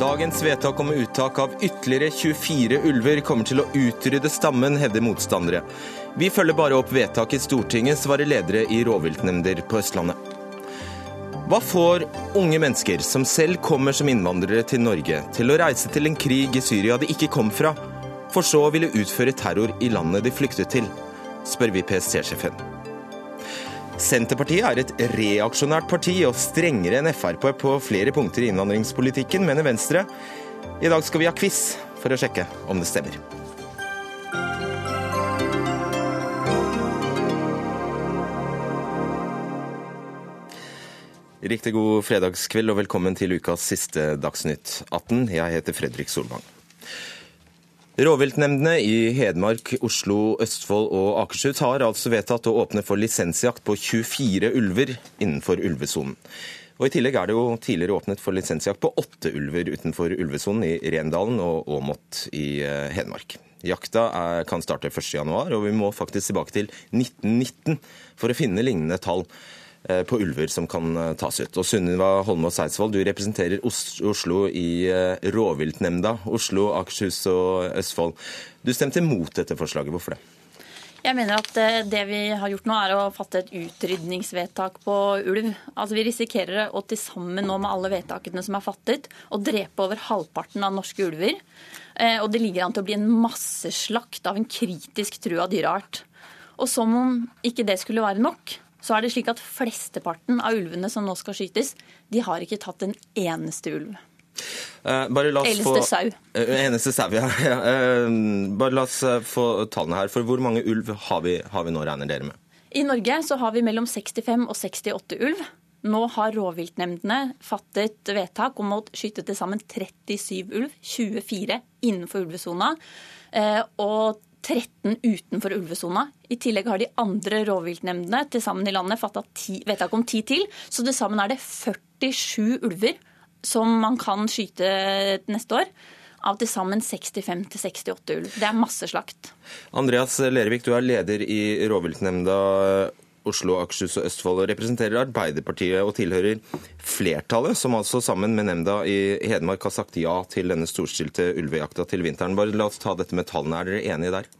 Dagens vedtak om uttak av ytterligere 24 ulver kommer til å utrydde stammen, hevder motstandere. Vi følger bare opp vedtak i Stortinget, svarer ledere i rovviltnemnder på Østlandet. Hva får unge mennesker som selv kommer som innvandrere til Norge, til å reise til en krig i Syria de ikke kom fra, for så å ville utføre terror i landet de flyktet til, spør vi PST-sjefen. Senterpartiet er et reaksjonært parti og strengere enn Frp på flere punkter i innvandringspolitikken, mener Venstre. I dag skal vi ha quiz for å sjekke om det stemmer. Riktig god fredagskveld og velkommen til ukas siste Dagsnytt 18. Jeg heter Fredrik Solvang. Rovviltnemndene i Hedmark, Oslo, Østfold og Akershus har altså vedtatt å åpne for lisensjakt på 24 ulver innenfor ulvesonen. Og I tillegg er det jo tidligere åpnet for lisensjakt på åtte ulver utenfor ulvesonen i Rendalen og Åmot i eh, Hedmark. Jakta er, kan starte 1.1, og vi må faktisk tilbake til 1919 for å finne lignende tall. Eh, på ulver som kan eh, tas ut. Og Sunniva Holmås Eidsvoll, du representerer Oslo i eh, rovviltnemnda. Oslo, Akershus og Østfold. Du stemte mot dette forslaget. Hvorfor det? Jeg mener at det vi har gjort nå, er å fatte et utrydningsvedtak på ulv. Altså Vi risikerer å til sammen nå med alle vedtakene som er fattet, å drepe over halvparten av norske ulver. Og det ligger an til å bli en masseslakt av en kritisk trua dyreart. Og som om ikke det skulle være nok, så er det slik at flesteparten av ulvene som nå skal skytes, de har ikke tatt en eneste ulv. Uh, bare la oss eneste få, sau. Uh, eneste sau, ja. Uh, bare la oss få tallene her. For hvor mange ulv har vi, har vi nå, regner dere med? I Norge så har vi mellom 65 og 68 ulv. Nå har rovviltnemndene fattet vedtak om å skyte til sammen 37 ulv, 24 innenfor ulvesona. Og 13 utenfor ulvesona. I tillegg har de andre rovviltnemndene til sammen i landet fatta vedtak om ti til. Så til sammen er det 47 ulver som man kan skyte neste år. Av til sammen 65 68 ulv. Det er masseslakt. Andreas Lervik, du er leder i rovviltnemnda Oslo, Akershus og Østfold og representerer Arbeiderpartiet og tilhører flertallet, som altså sammen med nemnda i Hedmark har sagt ja til denne storstilte ulvejakta til vinteren. Bare La oss ta dette med tallene. Er dere enige der?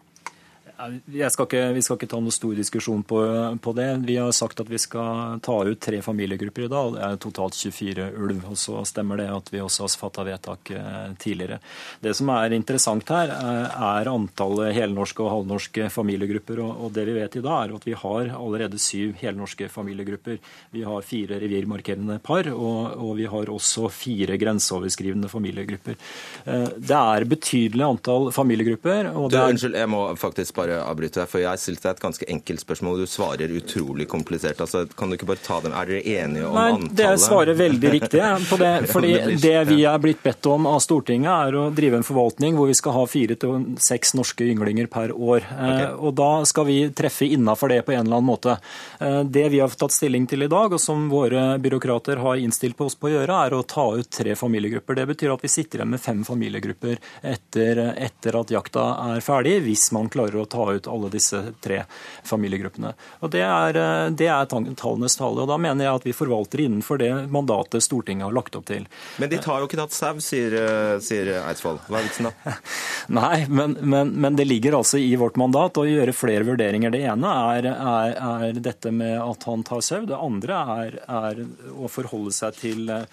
Skal ikke, vi skal ikke ta noen stor diskusjon på, på, det. Vi har sagt at vi skal ta ut tre familiegrupper i dag. Det er totalt 24 ulv. og Så stemmer det at vi også har fatta vedtak eh, tidligere. Det som er interessant her, eh, er antallet helnorske og halvnorske familiegrupper. Og det vi vet i dag, er at vi har allerede syv helnorske familiegrupper. Vi har fire revirmarkerende par, og, og vi har også fire grenseoverskrivende familiegrupper. Eh, det er betydelig antall familiegrupper. Du, unnskyld, jeg må faktisk bare bare avbryte deg, for jeg stilte deg et ganske enkelt spørsmål, og du svarer utrolig komplisert. Altså, kan du ikke bare ta dem? Er dere enige om Nei, antallet? Det svarer veldig riktig på det. fordi det vi er blitt bedt om av Stortinget, er å drive en forvaltning hvor vi skal ha fire til seks norske ynglinger per år. Eh, okay. Og da skal vi treffe innafor det på en eller annen måte. Eh, det vi har tatt stilling til i dag, og som våre byråkrater har innstilt på oss på å gjøre, er å ta ut tre familiegrupper. Det betyr at vi sitter igjen med fem familiegrupper etter, etter at jakta er ferdig, hvis man klarer å ta ta ut alle disse tre familiegruppene. Og Det er, eh, det er tallenes tale. og Da mener jeg at vi forvalter innenfor det mandatet Stortinget har lagt opp til. Men de tar jo ikke tatt sau, sier, eh, sier Eidsvoll. Hva er vitsen da? Nei, men, men, men, det ligger altså i vårt mandat å gjøre flere vurderinger. Det ene er, er, er dette med at han tar sau. Det andre er, er å forholde seg til eh,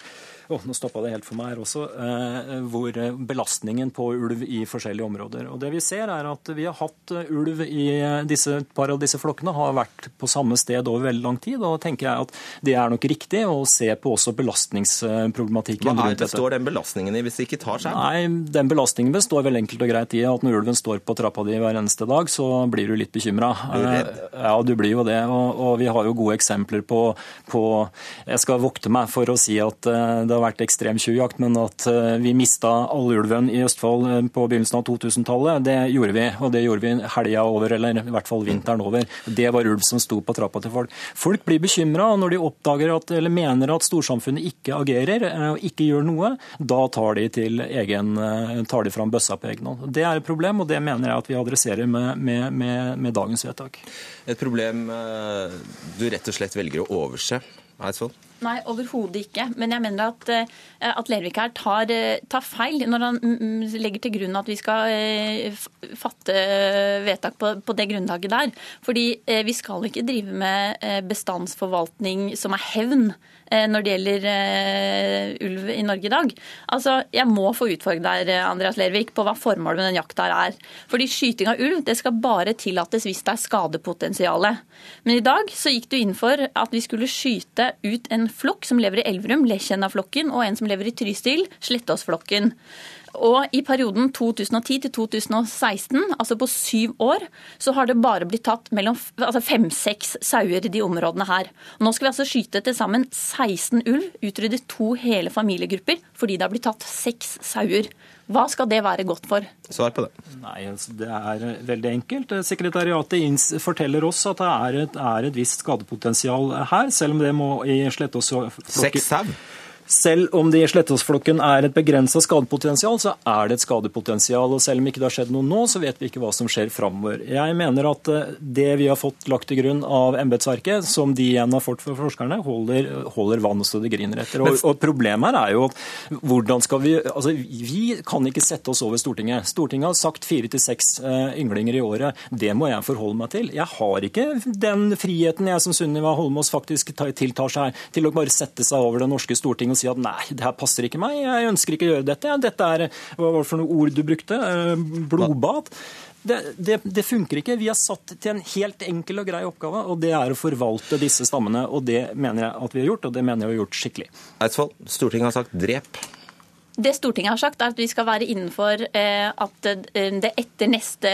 oh, nå stoppa det helt for meg her også, eh, hvor belastningen på ulv i forskjellige områder. Og det Vi ser er at vi har hatt eh, ulv i disse, et par av disse flokkene har vært på samme sted over veldig lang tid. og tenker jeg at Det er nok riktig å se på også belastningsproblematikken. Hva er, består den belastningen i hvis det ikke tar seg? Nei, Den belastningen består vel enkelt og greit i at når ulven står på trappa di hver eneste dag, så blir du litt bekymra. Ja, du blir jo det. Og, og, vi har jo gode eksempler på, på Jeg skal vokte meg for å si at eh, det det har vært ekstrem tjuvjakt, men at eh, vi mista allulven i Østfold eh, på begynnelsen av 2000-tallet, det gjorde vi. Og det gjorde vi helga over, eller i hvert fall vinteren over. Det var ulv som sto på trappa til folk. Folk blir bekymra når de oppdager at, eller mener at storsamfunnet ikke agerer eh, og ikke gjør noe. Da tar de, til egen, tar de fram bøssa på egen hånd. Det er et problem, og det mener jeg at vi adresserer med, med, med, med dagens vedtak. Et problem du rett og slett velger å overse? Eidsvoll? Nei, overhodet ikke. Men jeg mener at, eh, at Lervik her tar, eh, tar, feil når han mm, mm, legger til grunn at vi skal eh, fatte vedtak på, på det grunnlaget der. Fordi vi skal ikke drive med bestandsforvaltning som er hevn. Eh, når det gjelder uh, ulv i Norge i dag. Altså, Jeg må få utfordre deg, eh, Andreas Lervik, på hva formålet med den jakta er. Fordi Skyting av ulv det skal bare tillates hvis det er skadepotensialet. Men i dag så gikk du inn for at vi skulle skyte ut en flokk som lever i Elverum, Lesjenna-flokken, og en som lever i Trysil, Slettåsflokken. Og i perioden 2010 til 2016, altså på syv år, så har det bare blitt tatt mellom altså fem-seks sauer i de områdene her. Nå skal vi altså skyte til sammen 16 ulv, utrydde to hele familiegrupper, fordi det har blitt tatt seks sauer. Hva skal det være godt for? Svar på det. Nei, altså, Det er veldig enkelt. Sekretariatet forteller oss at det er et, er et visst skadepotensial her, selv om det må i Slettås Seks sau? Selv om det i Slettåsflokken er et begrensa skadepotensial, så er det et skadepotensial. og Selv om ikke det har skjedd noe nå, så vet vi ikke hva som skjer framover. Jeg mener at eh, det vi har fått lagt til grunn av embetsverket, som de igjen har fått for forskerne, holder, holder vann så det griner etter. Og, og, Problemet her er jo at hvordan skal vi altså Vi kan ikke sette oss over Stortinget. Stortinget har sagt fire til seks eh, ynglinger i året. Det må jeg forholde meg til. Jeg har ikke den friheten jeg som Sunniva Holmås faktisk tiltar seg til å bare sette seg over det norske Stortinget og si at nei, det her passer ikke meg, jeg ønsker ikke å gjøre dette. Dette er Hva var det for noe ord du brukte? Eh, blodbad. Det, det, det, funker ikke. Vi er satt til en helt enkel og grei oppgave, og det er å forvalte disse stammene. og Det mener jeg at vi har gjort, og det mener jeg vi har gjort skikkelig. Eidsvoll, Stortinget har sagt drep. Det Stortinget har sagt, er at vi skal være innenfor eh, at det etter neste,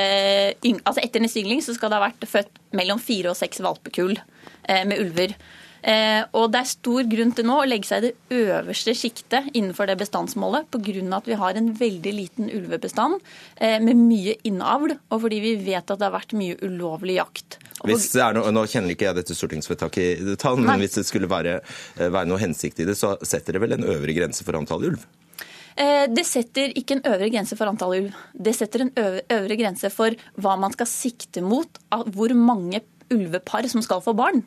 altså etter neste yngling så skal det ha vært født mellom fire og seks valpekull eh, med ulver. Eh, og det er stor grunn til nå å legge seg i det øverste sjiktet innenfor det bestandsmålet, pga. at vi har en veldig liten ulvebestand eh, med mye innavl, og fordi vi vet at det har vært mye ulovlig jakt. Hvis det er noe, nå kjenner ikke jeg dette stortingsvedtaket i detalj, men hvis det skulle være, eh, være noe hensikt i det, så setter det vel en øvre grense for antall ulv? Det setter ikke en øvre grense for antall ulv. Det setter en øvre grense for hva man skal sikte mot, hvor mange ulvepar som skal få barn.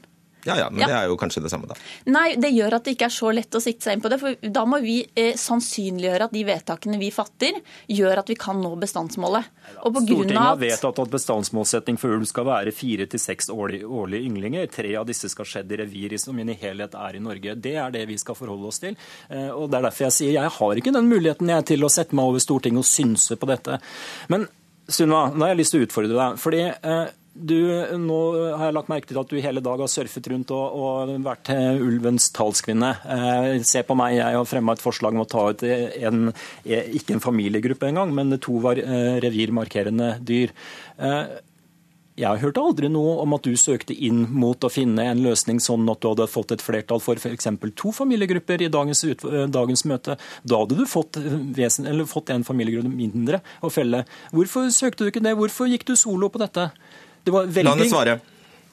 Ja, ja, men ja. det er jo kanskje det samme, da. Nei, det gjør at det ikke er så lett å sikte seg inn på det. For da må vi eh, sannsynliggjøre at de vedtakene vi fatter, gjør at vi kan nå bestandsmålet. Og på Stortinget har vedtatt at bestandsmålsetting for ulv skal være fire til seks årlige, årlige ynglinger. Tre av disse skal skje i revir som i helhet er i Norge. Det er det vi skal forholde oss til. Eh, og Det er derfor jeg sier jeg har ikke den muligheten jeg til å sette meg over Stortinget og synse på dette. Men Sunva, da har jeg lyst til å utfordre deg. fordi eh, du, nå har jeg lagt merke til at du hele dag har surfet rundt og, og vært ulvens talskvinne. Eh, se på meg, jeg har fremma et forslag om å ta ut en, ikke en familiegruppe engang, men to var, eh, revirmarkerende dyr. Eh, jeg hørte aldri noe om at du søkte inn mot å finne en løsning sånn at du hadde fått et flertall for f.eks. to familiegrupper i dagens, ut, dagens, møte. Da hadde du fått, eh, vesen, fått en familiegruppe mindre å felle. Hvorfor søkte du ikke det? Hvorfor gikk du solo på dette? Det var veldig... La henne svare.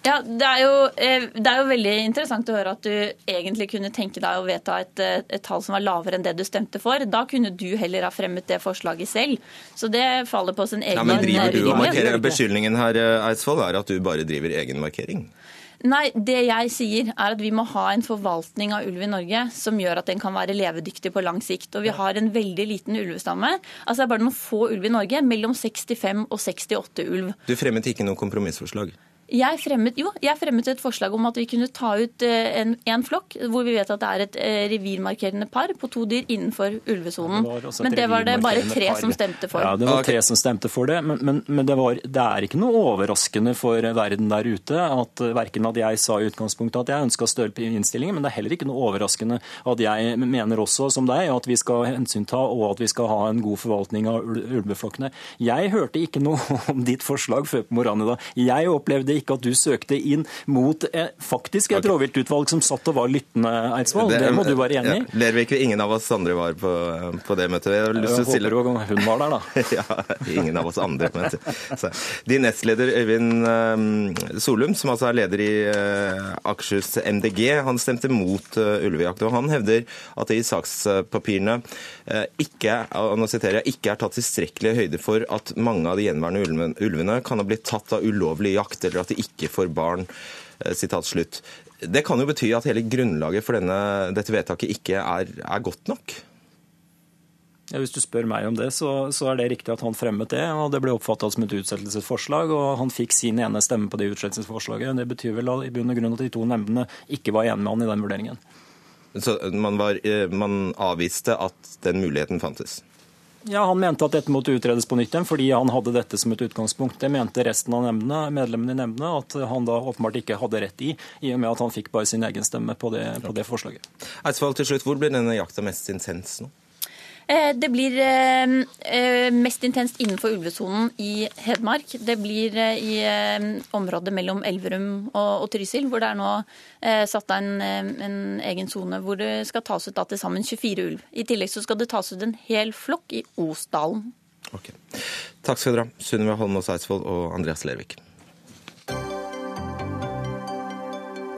Ja, det er, jo, eh, det er, jo, veldig interessant å høre at du egentlig kunne tenke deg å vedta et, eh, et, tall som var lavere enn det du stemte for. Da kunne du heller ha fremmet det forslaget selv. Så det faller på sin egen ja, Men driver du og markerer? Beskyldningen her eh, Eidsvoll, er at du bare driver egen markering? Nei, det jeg sier er at vi må ha en forvaltning av ulv i Norge som gjør at den kan være levedyktig på lang sikt. Og vi har en veldig liten ulvestamme. Altså det er bare noen få ulv i Norge, mellom 65 og 68 ulv. Du fremmet ikke noe kompromissforslag? Jeg fremmet, jo, jeg fremmet et forslag om at vi kunne ta ut eh, en, en, flokk hvor vi vet at det er et eh, revirmarkerende par på to dyr innenfor ulvesonen. Men det var det bare tre par. som stemte for. Ja, det var tre som stemte for det. Men, men, men det, var, det, er ikke noe overraskende for verden der ute at verken at jeg sa i utgangspunktet at jeg ønska større innstillingen, men det er heller ikke noe overraskende at jeg mener også, som deg, at vi skal hensynta og at vi skal ha en god forvaltning av ulveflokkene. Jeg hørte ikke noe om ditt forslag før på morgenen i dag. Jeg opplevde ikke at du søkte inn mot eh, faktisk et okay. rovviltutvalg som satt og var lyttende, Eidsvoll. Det, det, må du være enig i? Ja, Lervik, ingen av oss andre var på, på det møtet. Jeg, jeg håper stille... hun var der, da. ja, ingen av oss andre. Men, så. Din nestleder Øyvind um, Solum, som altså er leder i uh, Akershus MDG, han stemte mot uh, ulvejakt. og Han hevder at det i sakspapirene uh, ikke, nå siterer jeg, ikke er tatt tilstrekkelig høyde for at mange av de gjenværende ulvene kan ha blitt tatt av ulovlig jakt, eller at de ikke får barn. Sitat slutt. Det kan jo bety at hele grunnlaget for denne, dette vedtaket ikke er, er godt nok? Ja, hvis du spør meg om det, så, så, er det riktig at han fremmet det. og Det ble oppfattet som et utsettelsesforslag, og han fikk sin ene stemme på det utsettelsesforslaget. Det betyr vel i bunn og grunn at de to nemndene ikke var enige med han i den vurderingen. Så man, var, eh, man avviste at den muligheten fantes? Ja, Han mente at dette måtte utredes på nytt igjen, fordi han hadde dette som et utgangspunkt. Det mente resten av nemndene, medlemmene i nemndene at han da åpenbart ikke hadde rett i, i og med at han fikk bare sin egen stemme på det, på det forslaget. Eidsvoll, til slutt, Hvor blir denne jakta mest intens nå? Eh, det blir eh, eh, mest intenst innenfor ulvesonen i Hedmark. Det blir i området mellom Elverum og Trysil, hvor det er nå satt av en, en egen sone hvor det skal tas ut til sammen 24 ulv. I tillegg så skal det tas ut en hel flokk i Osdalen. Okay. Takk skal dere ha, Sunniva Holmås Eidsvoll og Andreas Lervik.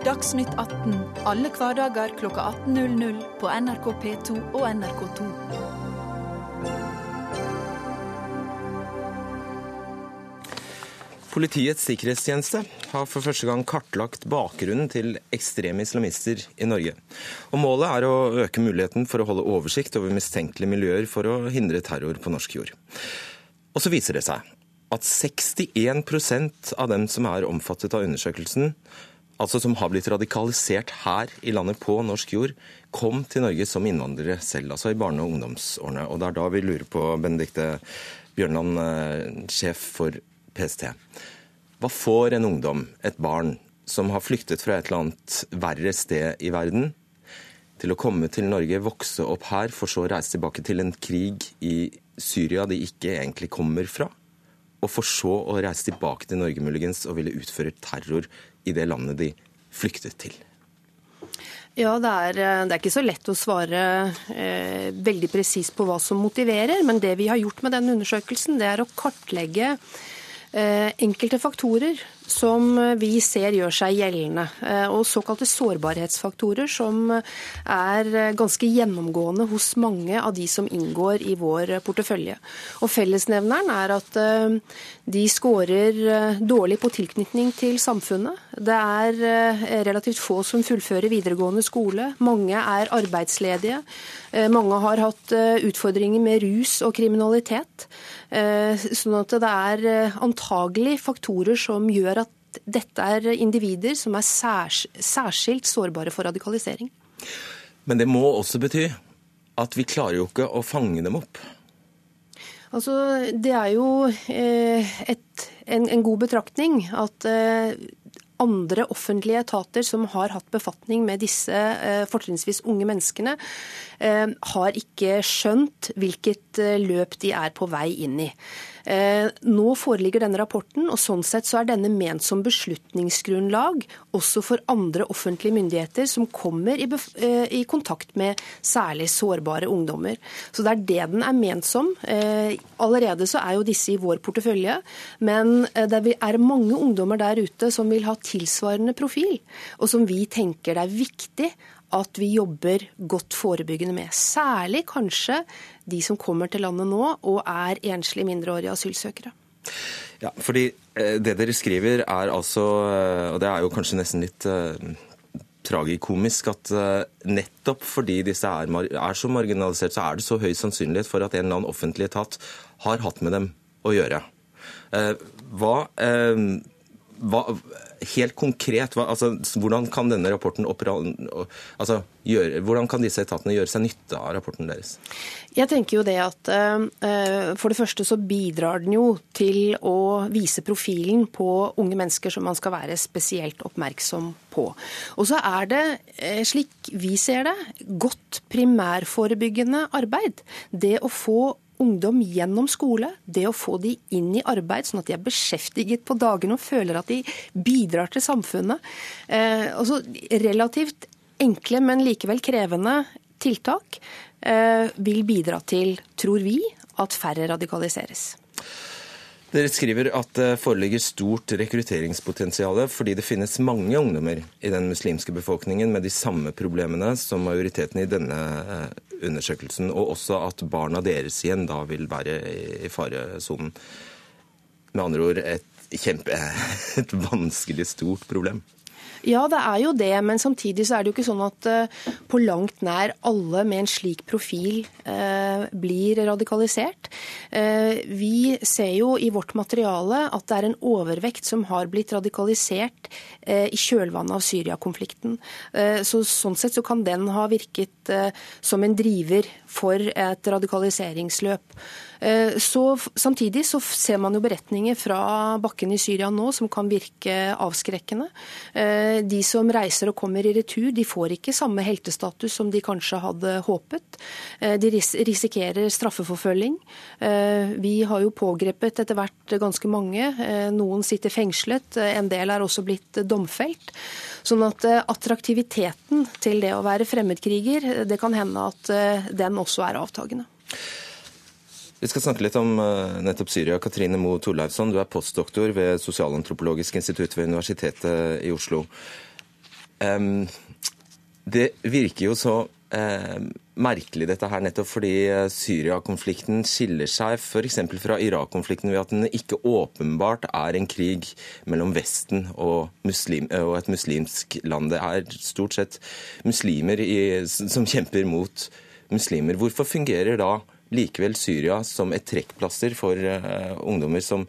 Dagsnytt 18 alle hverdager kl 18.00 på NRK P2 og NRK2. Politiets sikkerhetstjeneste har for første gang kartlagt bakgrunnen til ekstreme islamister i Norge. Og Målet er å øke muligheten for å holde oversikt over mistenkelige miljøer for å hindre terror på norsk jord. Og så viser det seg at 61% av dem som er omfattet av undersøkelsen, altså som har blitt radikalisert her i landet på norsk jord, kom til Norge som innvandrere selv, altså i barne- og ungdomsårene. Og det er da vi lurer på, Benedikte Bjørnland, eh, sjef for PST. Hva får en ungdom, et barn, som har flyktet fra et eller annet verre sted i verden, til å komme til Norge, vokse opp her, for så å reise tilbake til en krig i Syria de ikke egentlig kommer fra? Og for så å reise tilbake til Norge muligens og ville utføre terror i det landet de flyktet til? Ja, det er, det er, ikke så lett å svare eh, veldig presist på hva som motiverer. Men det vi har gjort med denne undersøkelsen, det er å kartlegge Eh, enkelte faktorer som vi ser gjør seg gjeldende, eh, og såkalte sårbarhetsfaktorer som er ganske gjennomgående hos mange av de som inngår i vår portefølje. Og Fellesnevneren er at eh, de scorer dårlig på tilknytning til samfunnet. Det er relativt få som fullfører videregående skole. Mange er arbeidsledige. Mange har hatt utfordringer med rus og kriminalitet. Eh, sånn at det er eh, antagelig faktorer som gjør at dette er individer som er særs, særskilt sårbare for radikalisering. Men det må også bety at vi klarer jo ikke å fange dem opp. Altså, Det er jo eh, et, en, en, god betraktning at andre offentlige etater som har hatt befatning med disse fortrinnsvis unge menneskene, Eh, har ikke skjønt hvilket eh, løp de er på vei inn i. Eh, nå foreligger denne rapporten, og sånn sett så er denne ment som beslutningsgrunnlag også for andre offentlige myndigheter som kommer i, i, kontakt med særlig sårbare ungdommer. Så det er det den er ment som. Allerede så er jo disse i vår portefølje, men det er mange ungdommer der ute som vil ha tilsvarende profil, og som vi tenker det er viktig at vi jobber godt forebyggende med. Særlig kanskje de som kommer til landet nå og er enslige mindreårige asylsøkere. Ja, fordi eh, Det dere skriver er altså, eh, og det er jo kanskje nesten litt uh, tragikomisk, at nettopp fordi disse er, er, så marginalisert, så er det så høy sannsynlighet for at en eller annen offentlig etat har hatt med dem å gjøre. Hva, hva helt konkret, hva, altså, hvordan kan denne rapporten altså, gjøre, hvordan kan disse etatene gjøre seg nytte av rapporten deres? Jeg tenker jo det at uh, For det første så bidrar den jo til å vise profilen på unge mennesker som man skal være spesielt oppmerksom på. Og så er det, uh, slik vi ser det, godt primærforebyggende arbeid. Det å få ungdom gjennom skole, det å få de inn i arbeid, sånn at de er beskjeftiget på dagene og føler at de bidrar til samfunnet. Eh, altså relativt enkle, men likevel krevende tiltak eh, vil bidra til, tror vi, at færre radikaliseres. Dere skriver at det foreligger stort rekrutteringspotensial fordi det finnes mange ungdommer i den muslimske befolkningen med de samme problemene som majoriteten i denne eh, undersøkelsen, og også at barna deres igjen da vil være i faresonen. Med andre ord et kjempe, et vanskelig stort problem. Ja, det er jo det, men samtidig så er det jo ikke sånn at uh, på langt nær alle med en slik profil uh, blir radikalisert. Uh, vi ser jo i vårt materiale at det er en overvekt som har blitt radikalisert i kjølvannet av Syria-konflikten. Så, sånn sett så kan den ha virket som en driver for et radikaliseringsløp. Eh, så, samtidig så ser man jo beretninger fra bakken i Syria nå som kan virke avskrekkende. Eh, de som reiser og kommer i retur, de får ikke samme heltestatus som de kanskje hadde håpet. Eh, de risikerer straffeforfølging. Vi har jo pågrepet etter hvert ganske mange. Noen sitter fengslet, en del er også blitt domfelt. Sånn at attraktiviteten til det å være fremmedkriger, det kan hende at den også er avtagende. Vi skal snakke litt om uh, nettopp Syria. Katrine Moe Torleifsson, du er postdoktor ved Sosialantropologisk institutt ved Universitetet i Oslo. Det virker jo så merkelig dette her, nettopp fordi uh, Syria-konflikten skiller seg f.eks. fra Irak-konflikten ved at den ikke åpenbart er en krig mellom Vesten og, muslim, og et muslimsk land. Det er stort sett muslimer i, som kjemper mot muslimer. Hvorfor fungerer da likevel Syria som et trekkplaster for uh, ungdommer som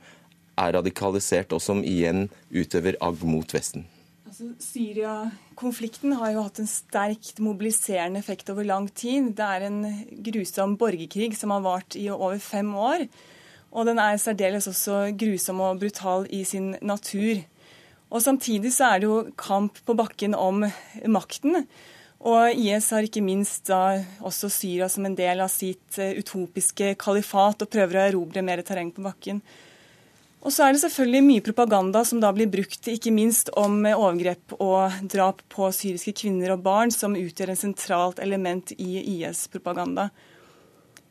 er radikalisert, og som igjen utøver agg mot Vesten? Altså, Syria-konflikten har jo hatt en sterkt mobiliserende effekt over lang tid. Det er en grusom borgerkrig som har vart i over fem år. Og den er særdeles også grusom og brutal i sin natur. Og Samtidig så er det jo kamp på bakken om makten. Og IS har ikke minst da også Syria som en del av sitt eh, utopiske kalifat og prøver å erobre mer terreng på bakken. Og så er det selvfølgelig mye propaganda som da blir brukt, ikke minst om overgrep og drap på syriske kvinner og barn, som utgjør en sentralt element i IS-propaganda.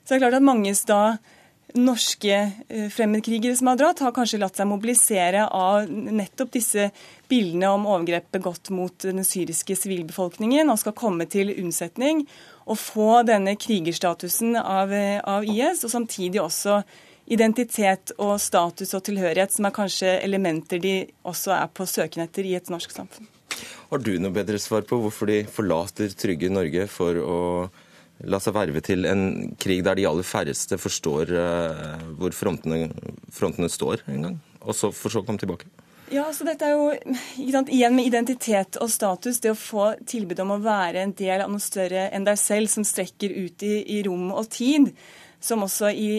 Så det er klart at manges da norske eh, fremmedkrigere som har dratt, har kanskje latt seg mobilisere av nettopp disse bildene om overgrep begått mot den syriske sivilbefolkningen, og skal komme til unnsetning og få denne krigerstatusen av, eh, av IS, og samtidig også identitet og status og tilhørighet, som er kanskje elementer de også er på søken etter i et norsk samfunn. Har du noe bedre svar på hvorfor de forlater trygge Norge for å la seg verve til en krig der de aller færreste forstår uh, hvor frontene, frontene står en gang, og så for så komme tilbake? Ja, så dette er jo sant, Igjen med identitet og status. Det å få tilbud om å være en del av noe større enn deg selv, som strekker ut i, i rom og tid som også i,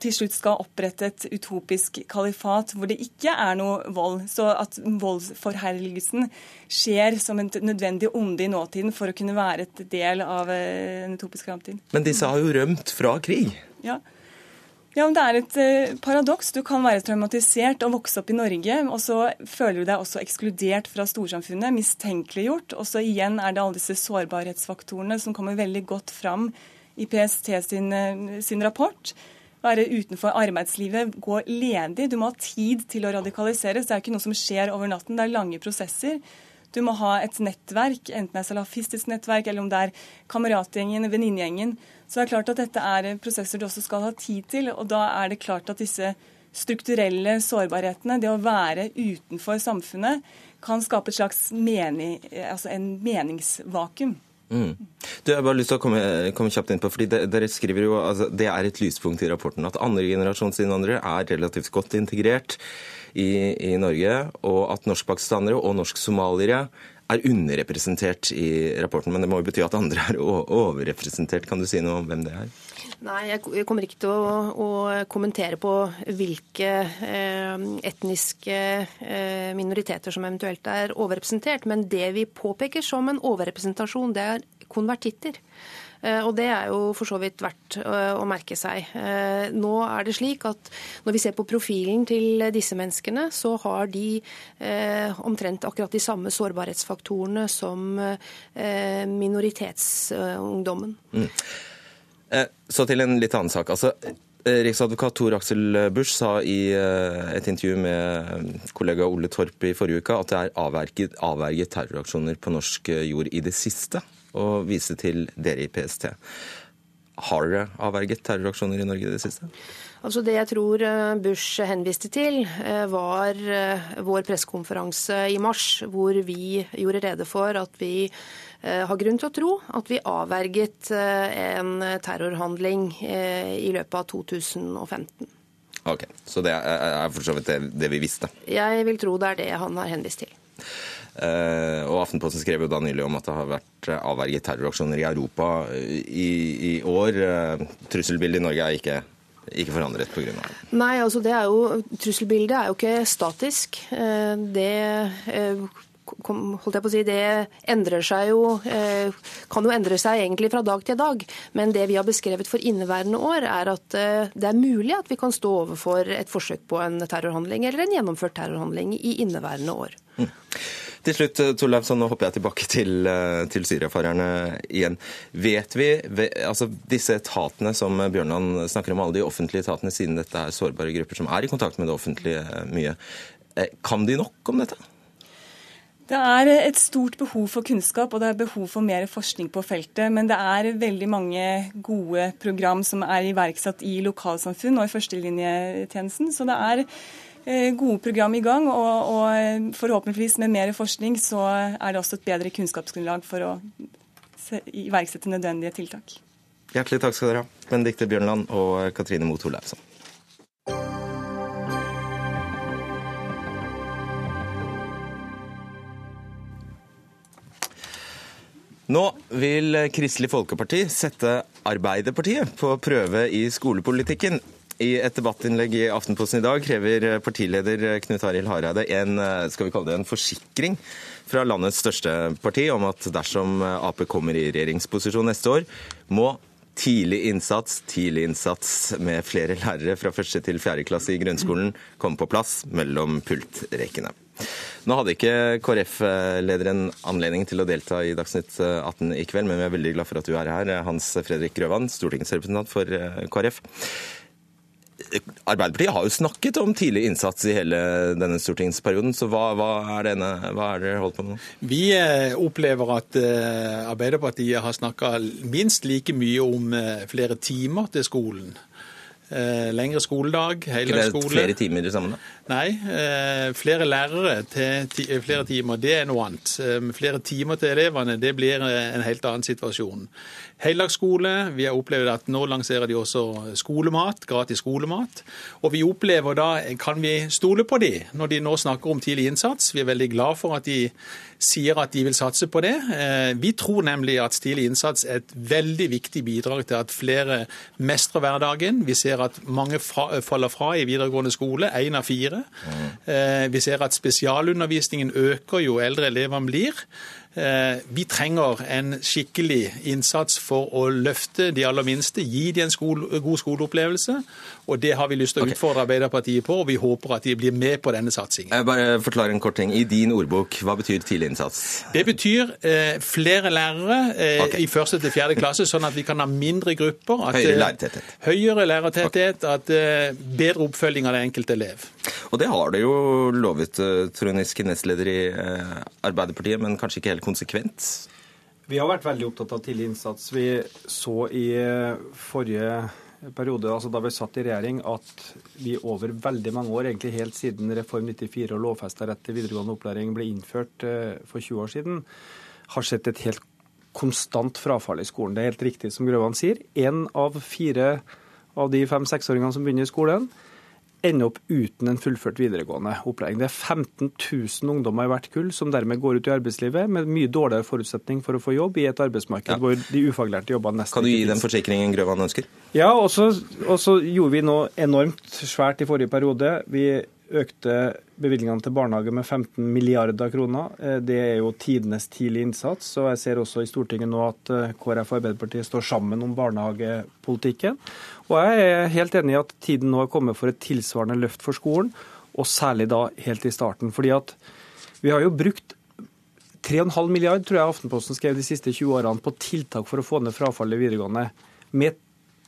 til slutt skal opprette et utopisk kalifat hvor det ikke er noe vold. Så at voldsforherligelsen skjer som en nødvendig onde i nåtiden for å kunne være et del av eh, en utopisk framtid. Men disse har jo rømt fra krig? Ja. Ja, men Det er et eh, paradoks. Du kan være traumatisert og vokse opp i Norge, og så føler du deg også ekskludert fra storsamfunnet, mistenkeliggjort. Og så igjen er det alle disse sårbarhetsfaktorene som kommer veldig godt fram i PST sin, eh, sin rapport. Være utenfor arbeidslivet, gå ledig. Du må ha tid til å radikaliseres. Det er ikke noe som skjer over natten. Det er lange prosesser. Du må ha et nettverk, enten det er salafistisk nettverk eller om det er kameratgjengen, venninnegjengen. Så det er klart at dette er prosesser du også skal ha tid til. Og da er det klart at disse strukturelle sårbarhetene, det å være utenfor samfunnet, kan skape et slags mening, altså en meningsvakuum. Mm. Du, jeg bare lyst til å komme, komme kjapt inn på, fordi Dere skriver jo altså, det er et lyspunkt i rapporten at andregenerasjonsinnvandrere er relativt godt integrert i, i Norge, og at norskpakistanere og norsk-somaliere er underrepresentert i rapporten. Men det må jo bety at andre er overrepresentert. Kan du si noe om hvem det er? Nei, jeg kommer ikke til å, å kommentere på hvilke eh, etniske eh, minoriteter som eventuelt er overrepresentert. Men det vi påpeker som en overrepresentasjon, det er konvertitter. Eh, og det er jo for så vidt verdt eh, å merke seg. Eh, nå er det slik at når vi ser på profilen til disse menneskene, så har de omtrent akkurat de samme sårbarhetsfaktorene som minoritetsungdommen. Mm. Så til en litt annen sak. Altså, Riksadvokat Tor Aksel Busch sa i et intervju med kollega Ole Torp i forrige uke at det er avverget, avverget terroraksjoner på norsk jord i det siste, og vise til dere i PST. Har dere avverget terroraksjoner i Norge i det siste? Altså Det jeg tror eh, Bush henviste til, eh, var eh, vår pressekonferanse i mars, hvor vi gjorde rede for at vi har grunn til å tro at vi avverget en terrorhandling i løpet av 2015. Ok, Så det er for så vidt det, det vi visste? Jeg vil tro det er det han har henvist til. Uh, og Aftenposten skrev jo da nylig om at det har vært avverget terroraksjoner i Europa i, i år. Trusselbildet i Norge er ikke ikke forandret pga. det? Nei, altså det er jo, Trusselbildet er jo ikke statisk. Eh, det eh, holdt jeg på å si, det endrer seg jo, eh, kan jo endre seg egentlig fra dag til dag. Men det vi har beskrevet for inneværende år, er at det er mulig at vi kan stå overfor et forsøk på en terrorhandling eller en gjennomført terrorhandling i inneværende år. Mm. Til slutt, Torleif, Torleifsson, nå hopper jeg tilbake til, eh, til syriafarerne igjen. Vet vi, altså disse etatene som Bjørnland snakker om, alle de offentlige etatene, siden dette er sårbare grupper som er i kontakt med det offentlige mye, eh, kan de nok om dette? Det er et stort behov for kunnskap og det er behov for mer forskning på feltet. Men det er veldig mange gode program som er iverksatt i lokalsamfunn og i førstelinjetjenesten. Så det er Eh, gode program i gang, og, og, eh, forhåpentligvis med mer forskning så er det også et bedre kunnskapsgrunnlag for å iverksette nødvendige tiltak. Hjertelig takk skal dere ha, Benedicte Bjørnland og Katrine Moe Torleifsson. Nå vil Kristelig Folkeparti sette Arbeiderpartiet på prøve i skolepolitikken. I et debattinnlegg i Aftenposten i dag krever partileder Knut Arild Hareide en, skal vi kalle det en forsikring fra landets største parti om at dersom Ap kommer i regjeringsposisjon neste år, må tidlig innsats, tidlig innsats med flere lærere fra første til fjerde klasse i grunnskolen komme på plass mellom pultrekene. Nå hadde ikke KrF-lederen anledning til å delta i Dagsnytt 18 i kveld, men vi er veldig glad for at du er her, Hans Fredrik Grøvan, stortingsrepresentant for KrF. Arbeiderpartiet har jo snakket om tidlig innsats i hele denne stortingsperioden, så hva, hva er er holdt på med nå? Vi eh, opplever at eh, Arbeiderpartiet har snakka minst like mye om eh, flere timer til skolen. Lengre skoledag, heldagsskole. Flere timer sammen, da? Nei, flere lærere til flere timer, det er noe annet. Flere timer til elevene, det blir en helt annen situasjon heldagsskole. Vi har opplevd at nå lanserer de også skolemat, gratis skolemat. Og vi opplever da, kan vi stole på de når de nå snakker om tidlig innsats? Vi er veldig glad for at de sier at de vil satse på det. Eh, vi tror nemlig at tidlig innsats er et veldig viktig bidrag til at flere mestrer hverdagen. Vi ser at mange faller fra i videregående skole, én av fire. Mm. Vi ser at spesialundervisningen øker jo eldre elevene blir. Eh, vi trenger en skikkelig innsats for å løfte de aller minste, gi de en skole, god skoleopplevelse. Og Det har vi lyst til å utfordre Arbeiderpartiet på, og vi håper at de blir med på denne satsingen. Jeg bare forklar en kort ting. I din ordbok, hva betyr tidlig innsats? Det betyr eh, flere lærere eh, okay. i første til fjerde klasse, sånn at vi kan ha mindre grupper. At, høyere eh, lærertetthet. Høyere lærertetthet, at eh, bedre oppfølging av det enkelte elev. Og det har det jo lovet, eh, Trond Giske, nestleder i Arbeiderpartiet, men kanskje ikke helt konsekvent? Vi har vært veldig opptatt av tidlig innsats. Vi så i forrige periode, altså da vi satt i regjering, at vi over veldig mange år, egentlig helt siden Reform 94 og lovfesta rett til videregående opplæring ble innført eh, for 20 år siden, har sett et helt konstant frafall i skolen. Det er helt riktig som Grøvan sier. Én av fire av de fem-seksåringene som begynner i skolen, ender opp uten en fullført videregående opplæring. Det er 15 000 ungdommer i hvert kull som dermed går ut i arbeidslivet med mye dårligere forutsetning for å få jobb i et arbeidsmarked ja. hvor de ufaglærte jobbene nesten Kan du gi den forsikringen Grøvan ønsker? Ja, og så gjorde vi noe enormt svært i forrige periode. Vi økte bevilgningene til barnehage med 15 milliarder kroner. Eh, det er jo tidenes tidlig innsats. og Jeg ser også i Stortinget nå at eh, KrF og Arbeiderpartiet står sammen om barnehagepolitikken. Og jeg er helt enig i at tiden nå er kommet for et tilsvarende løft for skolen, og særlig da helt i starten. Fordi at vi har jo brukt 3,5 milliard, tror jeg Aftenposten skrev de siste 20 årene, på tiltak for å få ned frafallet i videregående. Med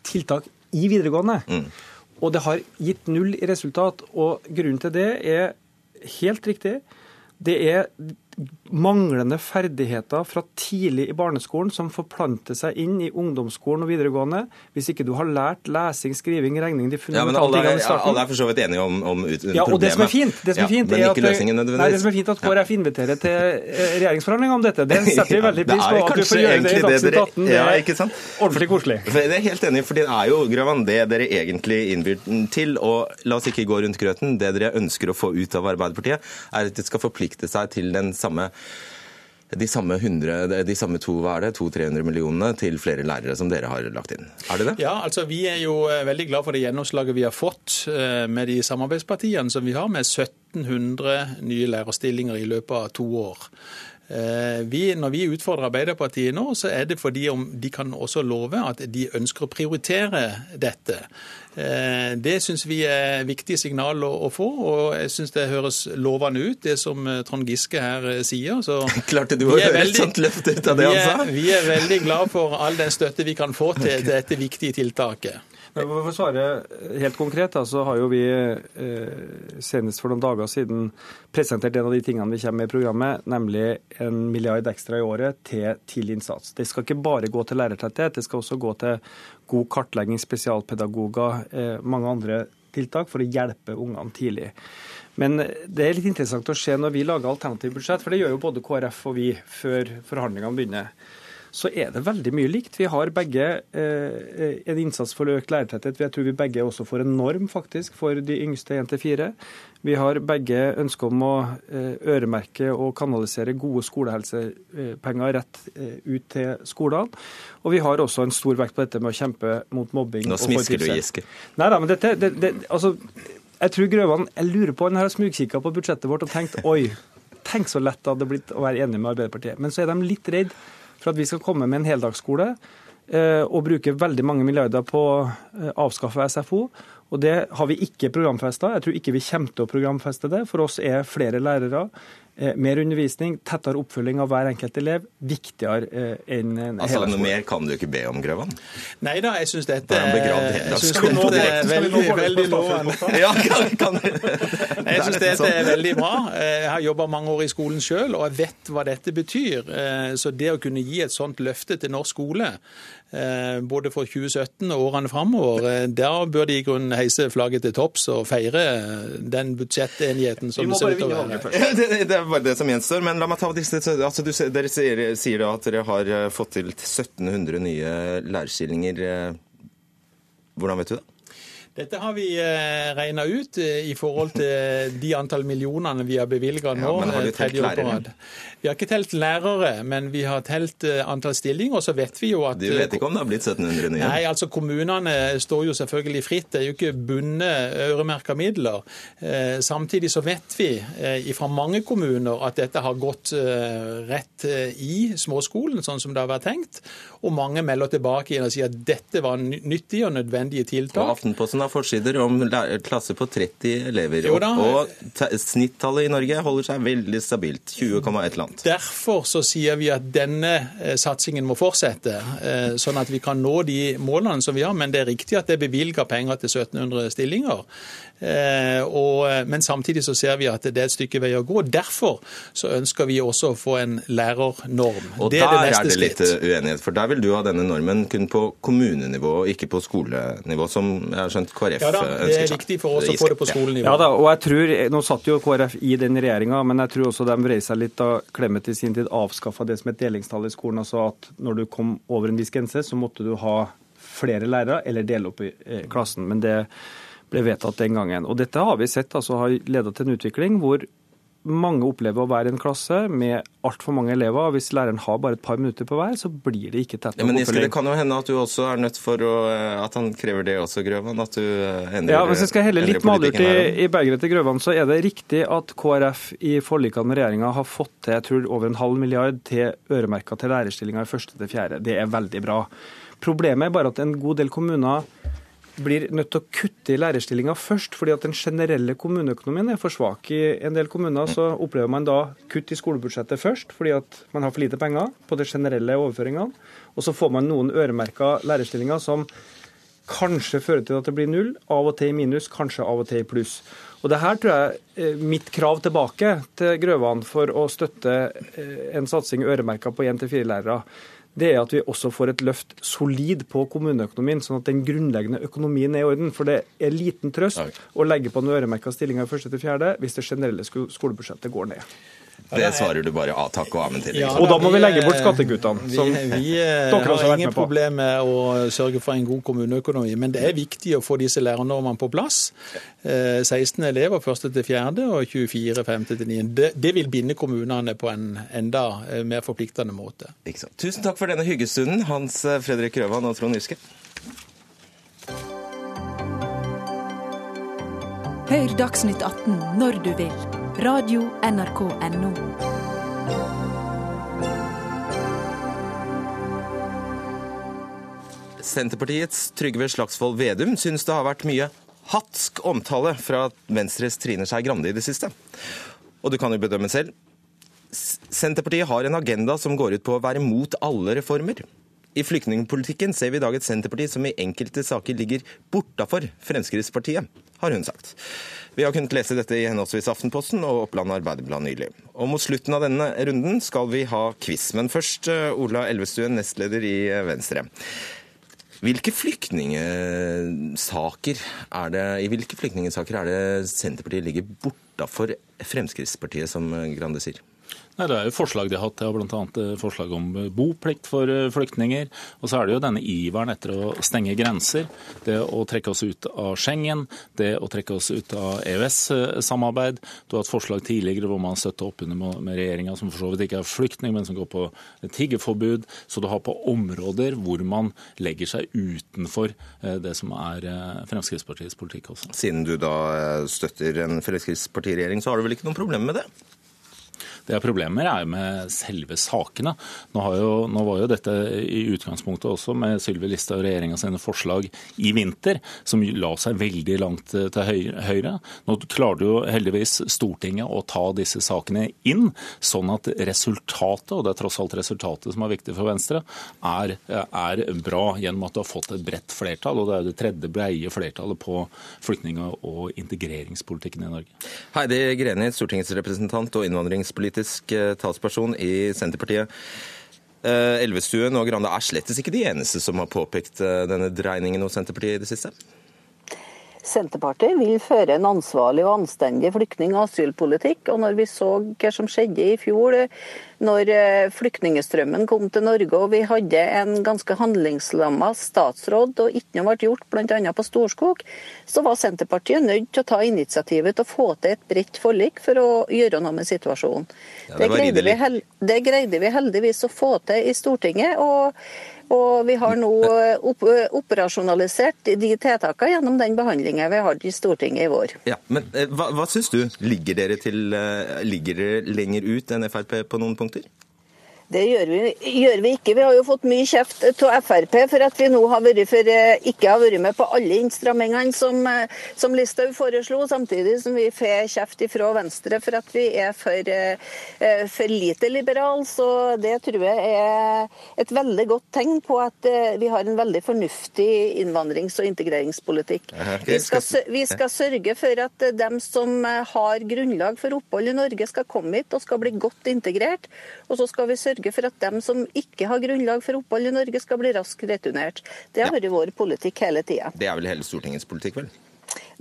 tiltak i videregående. Mm. Og det har gitt null i resultat. Og grunnen til det er helt riktig. Det er manglende ferdigheter fra tidlig i barneskolen som forplanter seg inn i ungdomsskolen og videregående. Hvis ikke du har lært lesing, skriving, regning de Ja, men alle, er, alle er for så vidt enige om, om ut, ja, og Det som er fint, det som er fint, ja, er at, nei, det som er fint at KrF inviterer til eh, regjeringsforhandlinger om dette. Det setter vi veldig pris på. at du får gjøre det i Dagsnytt 18. Det er ikke sant? ordentlig koselig. Det er helt enig, for det er jo Grøvan, det dere egentlig innbyr til. Og la oss ikke gå rundt grøten. Det dere ønsker å få ut av Arbeiderpartiet, er at det skal forplikte seg til den samme de samme, 100, de samme to, 200-300 millionene til flere lærere som dere har lagt inn. Er det det? Ja, altså Vi er jo eh, veldig glad for det gjennomslaget vi har fått eh, med de samarbeidspartiene som vi har, med 1700 nye lærerstillinger i løpet av to år. Eh, vi, når vi utfordrer Arbeiderpartiet nå, så er det fordi om de kan også love at de ønsker å prioritere dette. Eh, det syns vi er viktige signal å, få, og jeg syns det høres lovende ut, det som eh, Trond Giske her eh, sier. Så Klarte du å høre et sånt løfte ut av det han sa? Vi er veldig glad for all den støtte vi kan få til, til dette viktige tiltaket. Men For å svare helt konkret, så har jo vi senest for noen dager siden presentert en av de tingene vi kommer med i programmet, nemlig en milliard ekstra i året til tidlig innsats. Det skal ikke bare gå til lærertetthet, det skal også gå til god kartlegging, spesialpedagoger, eh, mange andre tiltak for å hjelpe ungene tidlig. Men det er litt interessant å se når vi lager alternative budsjett, for det gjør jo både KrF og vi før forhandlingene begynner så er det veldig mye likt. Vi har begge eh, en innsats for økt lærertetthet. Jeg tror vi begge også får en norm faktisk for de yngste 1-4. Vi har begge ønske om å eh, øremerke og kanalisere gode skolehelsepenger rett eh, ut til skolene. Og vi har også en stor vekt på dette med å kjempe mot mobbing. Nå smisker du, Giske. Nei da, men dette, det, det, altså, jeg tror Grøvan jeg lurer på, Han har smugkikka på budsjettet vårt og tenkt oi, tenk så lett det hadde blitt å være enig med Arbeiderpartiet. Men så er de litt redd for at vi skal komme med en heldagsskole eh, og bruke veldig mange milliarder på å eh, avskaffe SFO. Og Det har vi ikke programfesta. Jeg tror ikke vi kommer til å programfeste det. For oss er flere lærere, Eh, mer undervisning, tettere oppfølging av hver enkelt elev viktigere eh, enn en altså, Noe mer kan du ikke be om, Grøvan? Nei da, jeg syns dette jeg synes det er veldig, veldig lovende. Ja, kan, kan. Jeg syns dette er veldig bra. Eh, jeg har jobba mange år i skolen sjøl, og jeg vet hva dette betyr. Så det å kunne gi et sånt løfte til norsk skole, både for 2017 og årene framover, da bør de i grunnen heise flagget til topps og feire den budsjettenigheten som det ser ut til å være er bare det som gjenstår. Men la meg ta disse altså, du, Dere sier, sier, da at dere har eh, fått til 1700 nye lærerstillinger. Eh, hvordan vet du det? Dette har vi eh, regna ut i forhold til de antall millionene vi har bevilga nå. Ja, har du telt lærere? Vi har ikke telt lærere, men vi har telt eh, antall stillinger. Og så vet vi jo at Du vet ikke om det har blitt 1700 nye? Nei, altså kommunene står jo selvfølgelig fritt. Det er jo ikke bundet øremerka midler. Eh, samtidig så vet vi eh, fra mange kommuner at dette har gått rett i småskolen, sånn som det har vært tenkt. Og mange melder tilbake igjen og sier at dette var nyttige og nødvendige tiltak. Og Aftenposten har forsider om klasse på 30 elever. Jo, og snittallet i Norge holder seg veldig stabilt. 20,1 land annet. Derfor så sier vi at denne eh, satsingen må fortsette, eh, sånn at vi kan nå de målene som vi har. Men det er riktig at det er bevilga penger til 1700 stillinger. Eh, og, men samtidig så ser vi at det er et stykke vei å gå. Derfor så ønsker vi også å få en lærernorm. Og det er der er det litt uenighet, for der vil du ha denne normen kun på kommunenivå, og ikke på skolenivå, som jeg har skjønt KrF ønsker seg. Ja da, det er viktig for oss å få det på skolenivå. Ja da, og jeg tror, Nå satt jo KrF i den regjeringa, men jeg tror også de vrei seg litt da Clemet i sin tid avskaffa det som et delingstall i skolen. altså at Når du kom over en viss grense, så måtte du ha flere lærere eller dele opp i eh, klassen. Men det ble vedtatt den gangen. Og Dette har vi sett altså har ledet til en utvikling hvor mange opplever å være i en klasse med altfor mange elever. og Hvis læreren har bare et par minutter på hver, så blir det ikke tett nok ja, men Det kan jo hende at du også er nødt for å, at han krever det også, Grøvan? At du eh, endrer Ja, Hvis jeg skal helle litt malurt i, i berget til Grøvan, så er det riktig at KrF i forlikene med regjeringa har fått til jeg tror, over en halv milliard til øremerka til lærerstillinger i første til fjerde. Det er veldig bra. Problemet er bare at en god del kommuner blir nødt til å kutte i lærerstillinger først, fordi at den generelle kommuneøkonomien er for svak. I en del kommuner så opplever man da kutt i skolebudsjettet først, fordi at man har for lite penger på de generelle overføringene. Og så får man noen øremerka lærerstillinger som kanskje fører til at det blir null, av og til i minus, kanskje av og til i pluss. Og det her tror jeg mitt krav tilbake til Grøvan for å støtte eh, en satsing øremerka på 1-4 lærere, det er at vi også får et løft solid på kommuneøkonomien, sånn at den grunnleggende økonomien er i orden. For det er liten trøst å legge på noen øremerka stillinger første til fjerde hvis det generelle skolebudsjettet går ned. Det svarer du bare ja takk og amen til. Ja, og da må vi legge bort skattekuttene. Vi, vi eh, har ingen problem med å sørge for en god kommuneøkonomi, men det er viktig å få disse lærernormene på plass. 16 eh, elever første til fjerde og 24 femte til niende. Det, det vil binde kommunene på en enda eh, mer forpliktende måte. Tusen takk for denne hyggestunden, Hans Fredrik Røvan og Trond Giske. Hør Dagsnytt 18 når du vil Radio NRK NO. Senterpartiets Trygve Slagsvold Vedum syns det har vært mye hatsk omtale fra Venstres Trine Skei Grande i det siste. Og du kan jo bedømme selv. Senterpartiet har en agenda som går ut på å være mot alle reformer. I flyktningpolitikken ser vi i dag et Senterparti som i enkelte saker ligger bortafor Fremskrittspartiet, har hun sagt. Vi har kunnet lese dette i henholdsvis Aftenposten og Oppland Arbeiderblad nylig. Og Mot slutten av denne runden skal vi ha quiz. Men først eh, Ola Elvestuen, nestleder i eh, Venstre. Hvilke flyktningesaker er det, I hvilke flyktningsaker er det Senterpartiet ligger bortafor Fremskrittspartiet, som Grande sier? Nei, Det er jo forslag de har hatt. De har bl.a. Eh, forslag om eh, boplikt for eh, flyktninger. Og så er det jo denne iveren etter å stenge grenser. Det å trekke oss ut av Schengen. Det å trekke oss ut av EØS-samarbeid. Du har hatt forslag tidligere hvor man støtter opp under med regjeringa, som for så vidt ikke er flyktning, men som går på tiggerforbud. Så du har på områder hvor man legger seg utenfor det som er Fremskrittspartiets politikk også. Siden du da støtter en Fremskrittspartiregjering, så har du vel ikke noen problemer med det? Det er problemer er med selve sakene. Nå, jo, nå, var jo dette i utgangspunktet også med Sylvi Listhaug og regjeringa sine forslag i vinter, som la seg veldig langt eh, til høyre. Nå klarte jo heldigvis Stortinget å ta disse sakene inn, sånn at resultatet, og det er tross alt resultatet som er viktig for Venstre, er, er bra gjennom at du har fått et bredt flertall. Og det er det tredje breie flertallet på flyktning- og integreringspolitikken i Norge. Heidi Greni, stortingsrepresentant og innvandringspolitiker politisk eh, talsperson i Senterpartiet. Eh, Elvestuen og Grande er slettes ikke de eneste som har påpekt eh, denne dreiningen hos Senterpartiet i det siste? Senterpartiet vil føre en ansvarlig og anstendig flyktning- og asylpolitikk. Og når vi så hva som skjedde i fjor, når eh, flyktningstrømmen kom til Norge og vi hadde en ganske handlingslamma statsråd og ikke noe ble gjort, bl.a. på Storskog, så var Senterpartiet nødt til å ta initiativet til å få til et bredt forlik for å gjøre noe med situasjonen. Ja, det, det, greide vi, det, greide vi, heldigvis å få til i Stortinget. og og vi har nå eh, opp, eh, operasjonalisert de tiltakene gjennom den behandlingen vi har i Stortinget i vår. Ja, men eh, Hva, hva syns du? Ligger dere, til, ligger dere lenger ut enn Frp på noen punkter? Det gjør vi, gjør vi, ikke. Vi har jo fått mye kjeft av Frp for at vi nå har for, eh, ikke har vært med på alle innstrammingene som, eh, som Listhaug foreslo, samtidig som vi får kjeft fra Venstre for at vi er for, eh, for lite liberale. Så det tror jeg er et veldig godt tegn på at vi har en veldig fornuftig innvandrings- og integreringspolitikk. Vi skal, vi skal sørge for at dem som har grunnlag for opphold i Norge, skal komme hit og skal bli godt integrert. Og så skal vi sørge sørge for at dem som ikke har grunnlag for opphold i Norge, skal bli raskt returnert. Det har vært vår politikk hele tida. Det er vel hele Stortingets politikk, vel?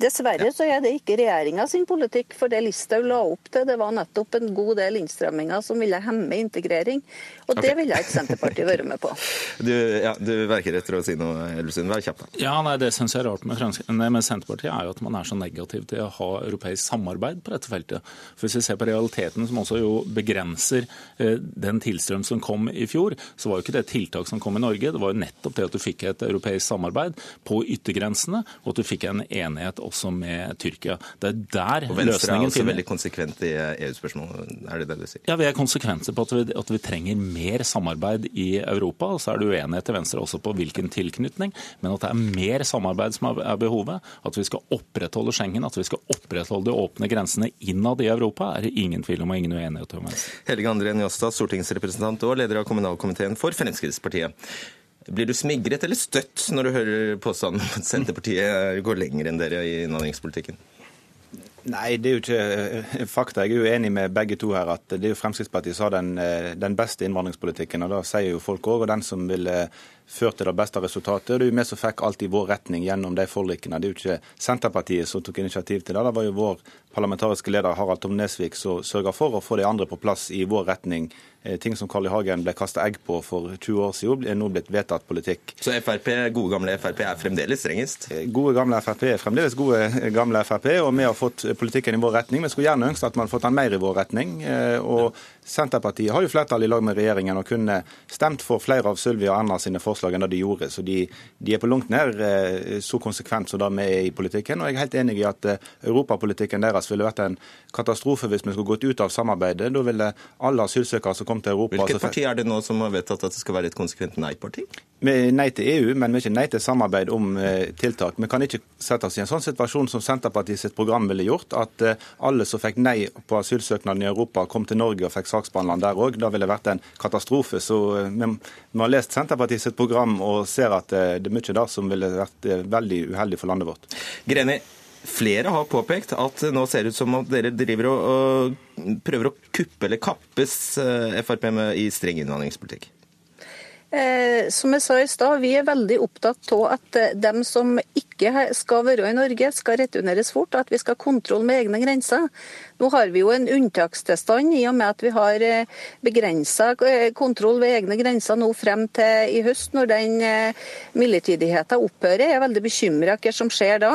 Dessverre så er det ikke regjeringa sin politikk. For det Listhaug la opp til, det var nettopp en god del innstramminger som ville hemme integrering. Og okay. det ville ikke Senterpartiet være med på. Du, ja, du verker etter å si noe, Elvestuen. Vær kjapp. Ja, nei, Det syns jeg er rart med, med, Senterpartiet, er jo at man er så negativ til å ha europeisk samarbeid på dette feltet. For Hvis vi ser på realiteten, som også jo begrenser eh, den tilstrøm som kom i fjor, så var jo ikke det tiltak som kom i Norge. Det var jo nettopp det at du fikk et europeisk samarbeid på yttergrensene, og at du fikk en enighet også med Tyrkia. Det er der og Venstre er også veldig konsekvent i EU-spørsmål, er det det du sier? Ja, vi er konsekvente på at vi, at vi, trenger mer samarbeid i Europa. Så er det uenighet til Venstre også på hvilken tilknytning, men at det er mer samarbeid som er behovet. At vi skal opprettholde Schengen, at vi skal opprettholde de åpne grensene innad i Europa, er det ingen tvil om og ingen uenighet om. Helge André Njåstad, stortingsrepresentant og leder av kommunalkomiteen for Fremskrittspartiet. Blir du smigret eller støtt når du hører påstanden om at Senterpartiet går lenger enn dere i innvandringspolitikken? Nei, det er jo ikke fakta. Jeg er jo enig med begge to her at det er jo Fremskrittspartiet som har den, den beste innvandringspolitikken. og Det sier jo folk òg. Og den som vil ført til det beste resultatet. Det er jo vi som fikk alt i vår retning gjennom de forlikene. Det er jo ikke Senterpartiet som tok initiativ til det. Det var jo vår parlamentariske leder Harald Tom Nesvik som sørga for å få de andre på plass i vår retning. Eh, ting som Carl I. Hagen ble kasta egg på for 20 år siden, er nå blitt vedtatt politikk. Så FRP, gode gamle Frp er fremdeles strengest? Eh, gode gamle Frp er fremdeles gode gamle Frp, og vi har fått politikken i vår retning. Vi skulle gjerne ønske at man hadde fått den mer i vår retning. Eh, og Senterpartiet har jo flertall i lag med regjeringen og kunne stemt for flere av Sylvi og Erna sine forslag enn det de gjorde. Så de, de er på langt nær så konsekvent som det vi er i politikken. Og jeg er helt enig i at europapolitikken deres ville vært en katastrofe hvis vi skulle gått ut av samarbeidet. Da ville alle asylsøkere som kom til Europa Hvilket parti er det nå som har vedtatt at det skal være et konsekvent nei-parti? Vi er nei til EU, men vi er ikke nei til samarbeid om tiltak. Vi kan ikke sette oss i en sånn situasjon som Senterpartiet sitt program ville gjort, at alle som fikk nei på asylsøknaden i Europa, kom til Norge og fikk saksbehandlerne der òg. Det ville vært en katastrofe. Så vi, vi har lest Senterpartiet sitt program og ser at det er mye der som ville vært veldig uheldig for landet vårt. Greni, Flere har påpekt at nå ser det ut som at dere driver og, og prøver å kuppe eller kappes Frp med i streng innvandringspolitikk. Eh, som jeg sa i stad, vi er veldig opptatt av at dem som ikke skal være i Norge, skal returneres fort, og at vi skal ha kontroll med egne grenser. Nå har vi jo en unntakstilstand i og med at vi har begrensa kontroll ved egne grenser nå frem til i høst, når den midlertidigheten opphører. Jeg er veldig bekymra hva som skjer da.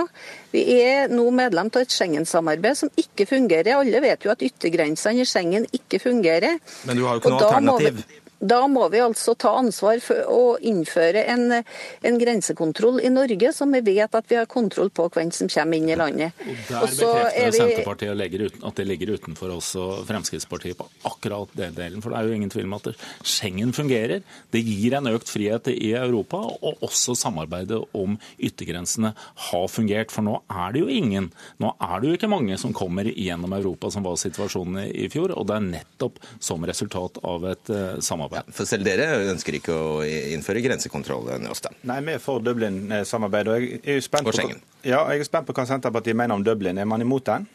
Vi er nå medlem av et Schengen-samarbeid som ikke fungerer. Alle vet jo at yttergrensene i Schengen ikke fungerer. Men du har jo ikke noe alternativ? Da må vi altså ta ansvar for å innføre en, en, grensekontroll i Norge, så vi vet at vi har kontroll på hvem som kommer inn i landet. Og Der bekrefter vi... Senterpartiet at det ligger utenfor også Fremskrittspartiet på akkurat den delen. For det er jo ingen tvil om at Schengen fungerer. Det gir en økt frihet i Europa, og også samarbeidet om yttergrensene har fungert. For nå er det jo ingen, nå er det jo ikke mange som kommer gjennom Europa, som var situasjonen i fjor. Og det er nettopp som resultat av et samarbeid ja, for selv dere ønsker ikke å innføre grensekontroll? Njåstad. Nei, vi er for Dublin-samarbeidet. Og jeg er spent på, ja, jeg er spent på hva Senterpartiet mener om Dublin. Er man imot den?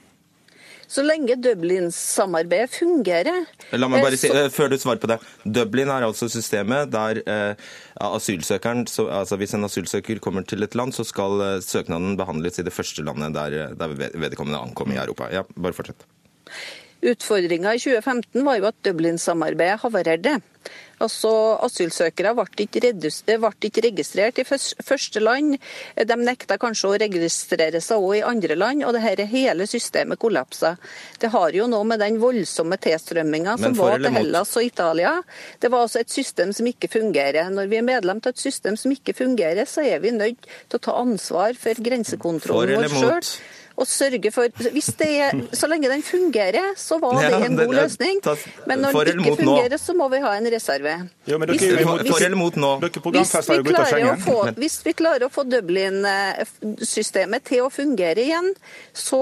Så lenge Dublin-samarbeidet fungerer. La meg bare si, Før du svarer på det. Dublin er altså systemet der eh, asylsøkeren, så, altså Hvis en asylsøker kommer til et land, så skal eh, søknaden behandles i det første landet der, der vedkommende ankommer i Europa. Ja, Bare fortsett. Utfordringa i 2015 var jo at Dublin-samarbeidet havarerte. Altså, Asylsøkere ble ikke, ble ikke, registrert i første land. De nekta kanskje å registrere seg òg i andre land, og dette hele systemet kollapsa. Det har jo noe med den voldsomme tilstrømminga som var til Hellas og Italia. Det var altså et system som ikke fungerer. Når vi er medlem av et system som ikke fungerer, så er vi nødt til å ta ansvar for grensekontrollen vår sjøl og sørge for hvis det er, Så lenge den fungerer, så var det en god løsning. Men når den ikke fungerer, så må vi ha en reserve. Er? Hvis vi, klarer å få, hvis vi klarer å få Dublin-systemet til å fungere igjen, så,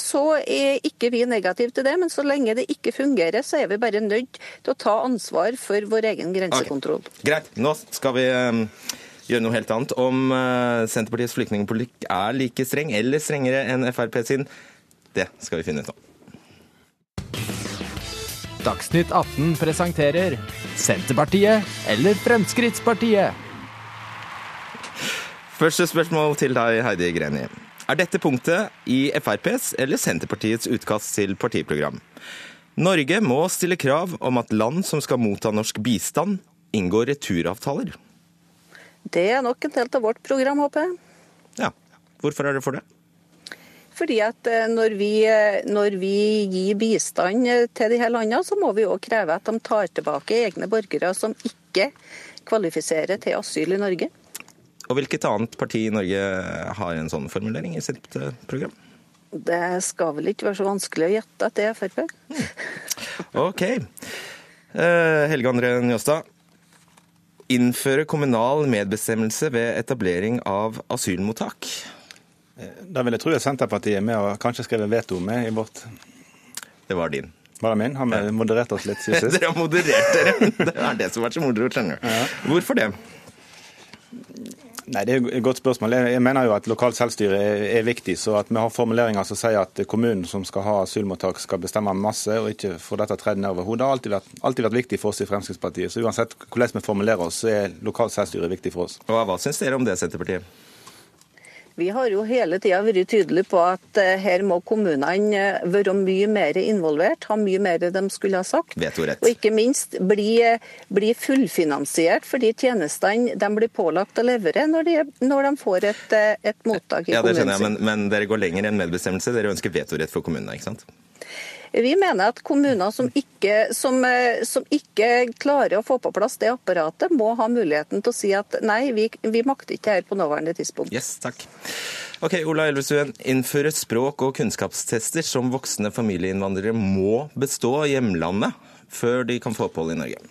så er ikke vi negative til det. Men så lenge det ikke fungerer, så er vi bare nødt til å ta ansvar for vår egen grensekontroll. Okay. Greit. Nå skal vi gjøre noe helt annet. Om uh, Senterpartiets flyktningpolitikk er like streng eller strengere enn Frp sin, det skal vi finne ut nå. Dagsnytt 18 presenterer Senterpartiet eller Fremskrittspartiet? Første spørsmål til deg, Heidi Greni. Er dette punktet i FrPs eller Senterpartiets utkast til partiprogram? Norge må stille krav om at land som skal motta norsk bistand, inngår returavtaler. Det er nok en del av vårt program, håper jeg. Ja. Hvorfor er det for det? Fordi at eh, når vi, eh, når vi gir bistand til de her landene, så må vi òg kreve at de tar tilbake egne borgere som ikke kvalifiserer til asyl i Norge. Og Hvilket annet parti i Norge har en sånn formulering i sitt program? Det skal vel ikke være så vanskelig å gjette at det er Frp. Hmm. OK. Helge André Njåstad, innføre kommunal medbestemmelse ved etablering av asylmottak? Da vil jeg tro at Senterpartiet er med og kanskje skrevet veto med i vårt Det var din. Var det min? Har vi moderert oss litt siden sist? dere har moderert dere. Det er det som har vært så moro, skjønner du. Ja. Hvorfor det? Nei, Det er et godt spørsmål. Jeg mener jo at lokalt selvstyre er, viktig. så At vi har formuleringer som sier at kommunen som skal ha asylmottak skal bestemme masse, og ikke få dette tredd nedover hodet, har alltid vært, alltid vært, viktig for oss i Fremskrittspartiet. Så Uansett hvordan vi formulerer oss, så er lokalt selvstyre viktig for oss. Og Hva syns dere om det, Senterpartiet? Vi har jo hele tida vært tydelige på at eh, her må kommunene eh, være mye mer involvert, ha mye mer de skulle ha sagt. Og ikke minst bli, eh, bli fullfinansiert for de tjenestene de blir pålagt å levere når de, når de får et, et, mottak i kommunen. ja, det skjønner jeg, men, men dere går lenger enn medbestemmelse. Dere ønsker vetorett for kommunene, ikke sant? Vi mener at kommuner som ikke, som, som ikke, klarer å få på plass det apparatet, må ha muligheten til å si at nei, vi, vi makter ikke her på nåværende tidspunkt. Yes, takk. Ok, Ola Elvestuen. Innføre språk- og kunnskapstester som voksne familieinnvandrere må bestå i hjemlandet før de kan få opphold i Norge.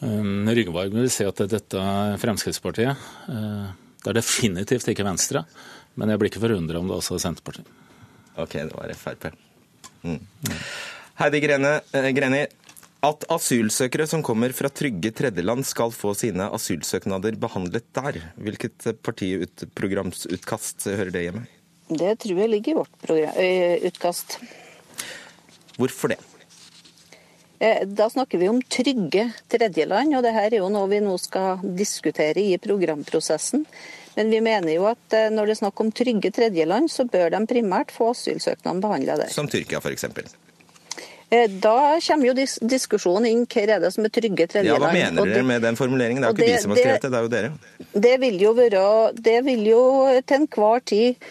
Um, Ryggvarg vil si at dette er Fremskrittspartiet. Uh, det er definitivt ikke Venstre, men jeg blir ikke forundra om det også er Senterpartiet. Ok, det var Frp. Mm. Heidi Grene, eh, Greni, at asylsøkere som kommer fra trygge tredjeland skal få sine asylsøknader behandlet der. Hvilket partiprogramsutkast hører det hjemme? Det tror jeg ligger i vårt eh, utkast. Hvorfor det? Eh, da snakker vi om trygge tredjeland, og dette er jo noe vi nå skal diskutere i programprosessen. Men vi mener jo at eh, når det er snakk om trygge tredjeland, så bør de primært få asylsøknaden behandla der. Som Tyrkia f.eks.? Eh, da kommer jo dis diskusjonen inn hva er det som er trygge tredjeland. Ja, Hva mener dere med den formuleringen? Det er jo ikke det, vi som har skrevet det, det er jo dere. Det vil jo, være, det vil jo til enhver tid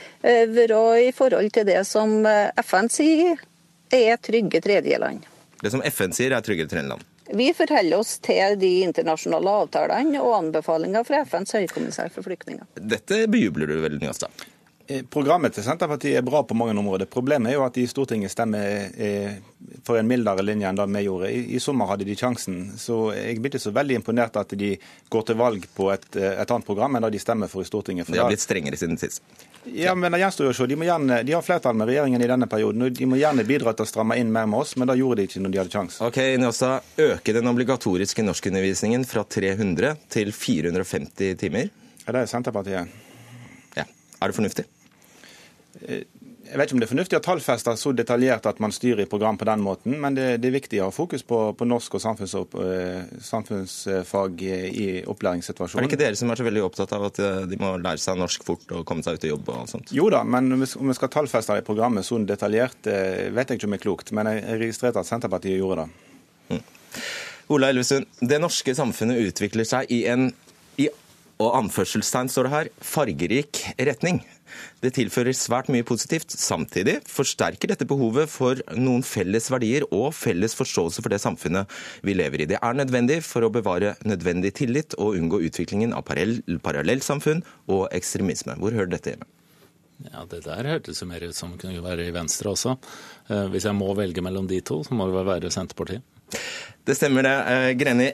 være i forhold til det som FN sier er trygge tredjeland. Det som FN sier er tryggere tredjeland? Vi forholder oss til de internasjonale avtalene og anbefalinger fra FNs høykommissær for flyktninger. Dette bejubler du vel, Njåstad? Eh, programmet til Senterpartiet er bra på mange områder. Problemet er jo at de i Stortinget stemmer eh, for en mildere linje enn det vi gjorde. I, I, sommer hadde de sjansen. Så jeg blir ikke så veldig imponert at de går til valg på et, eh, et annet program enn det de stemmer for i Stortinget. For de har blitt strengere siden sist. Ja, men det gjenstår jo å se. De, gjerne, de har flertall med regjeringen i denne perioden. og De må gjerne bidra til å stramme inn mer med oss, men det gjorde de ikke når de hadde sjanse. Ok, Njåstad. Øke den obligatoriske norskundervisningen fra 300 til 450 timer? Ja, det er Senterpartiet. Ja. Er det fornuftig? Eh, jeg vet ikke om det er fornuftig å tallfeste så detaljert at man styrer i program på den måten, men det, det er viktig å ha fokus på, på norsk og samfunns, eh, samfunnsfag i opplæringssituasjonen. Er det ikke dere som er så veldig opptatt av at eh, de må lære seg norsk fort og komme seg ut i jobb og alt sånt? Jo da, men om vi skal tallfeste det i programmet så detaljert, vet jeg ikke om det er klokt. Men jeg registrerte at Senterpartiet gjorde det. Mm. Ola Elvestuen, det norske samfunnet utvikler seg i en i, og anførselstegn står det her, fargerik retning. Det tilfører svært mye positivt. Samtidig forsterker dette behovet for noen felles verdier og felles forståelse for det samfunnet vi lever i. Det er nødvendig for å bevare nødvendig tillit og unngå utviklingen av parallellsamfunn og ekstremisme. Hvor hører dette hjemme? Ja, Det der hørtes jo mer ut som kunne være i Venstre også. Eh, hvis jeg må velge mellom de to, så må det være Senterpartiet. Det stemmer det. Eh, Greni,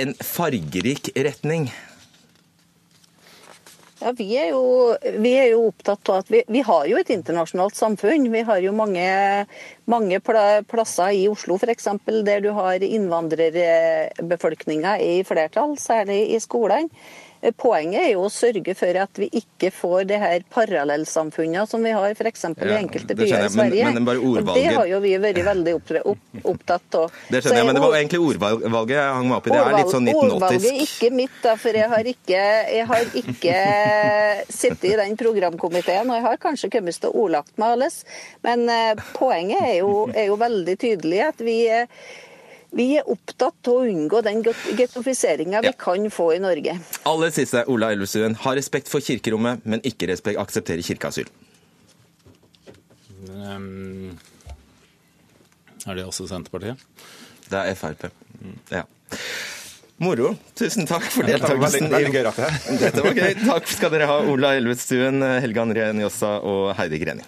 en fargerik retning. Ja, vi er, jo, vi er jo, opptatt av at vi, vi, har jo et internasjonalt samfunn. Vi har jo mange, mange plasser i Oslo f.eks. der du har innvandrerbefolkninga i flertall, særlig i skolene. Poenget er jo å sørge for at vi ikke får det her parallellsamfunnene som vi har f.eks. Ja, i enkelte byer i Sverige. Men, men og det har jo vi vært veldig opptatt av. Det skjønner jeg, men det var egentlig ordvalget jeg hang meg opp i. Det er litt sånn 1980 Ordvalget er ikke mitt, da, for jeg har ikke, jeg har ikke sittet i den programkomiteen. Og jeg har kanskje kommet til å ordlagt meg alles, men eh, poenget er jo, er jo veldig tydelig at vi vi er opptatt av å unngå den gettofiseringa vi ja. kan få i Norge. Aller siste, Ola Elvestuen. Ha respekt for kirkerommet, men ikke respekt, akseptere kirkeasyl. Um, er det også Senterpartiet? Det er Frp. Ja. Moro. Tusen takk for deltakelsen. Veldig, veldig dette. dette var gøy. Takk skal dere ha, Ola Elvestuen, Helge André Njåstad og Heidi Greni.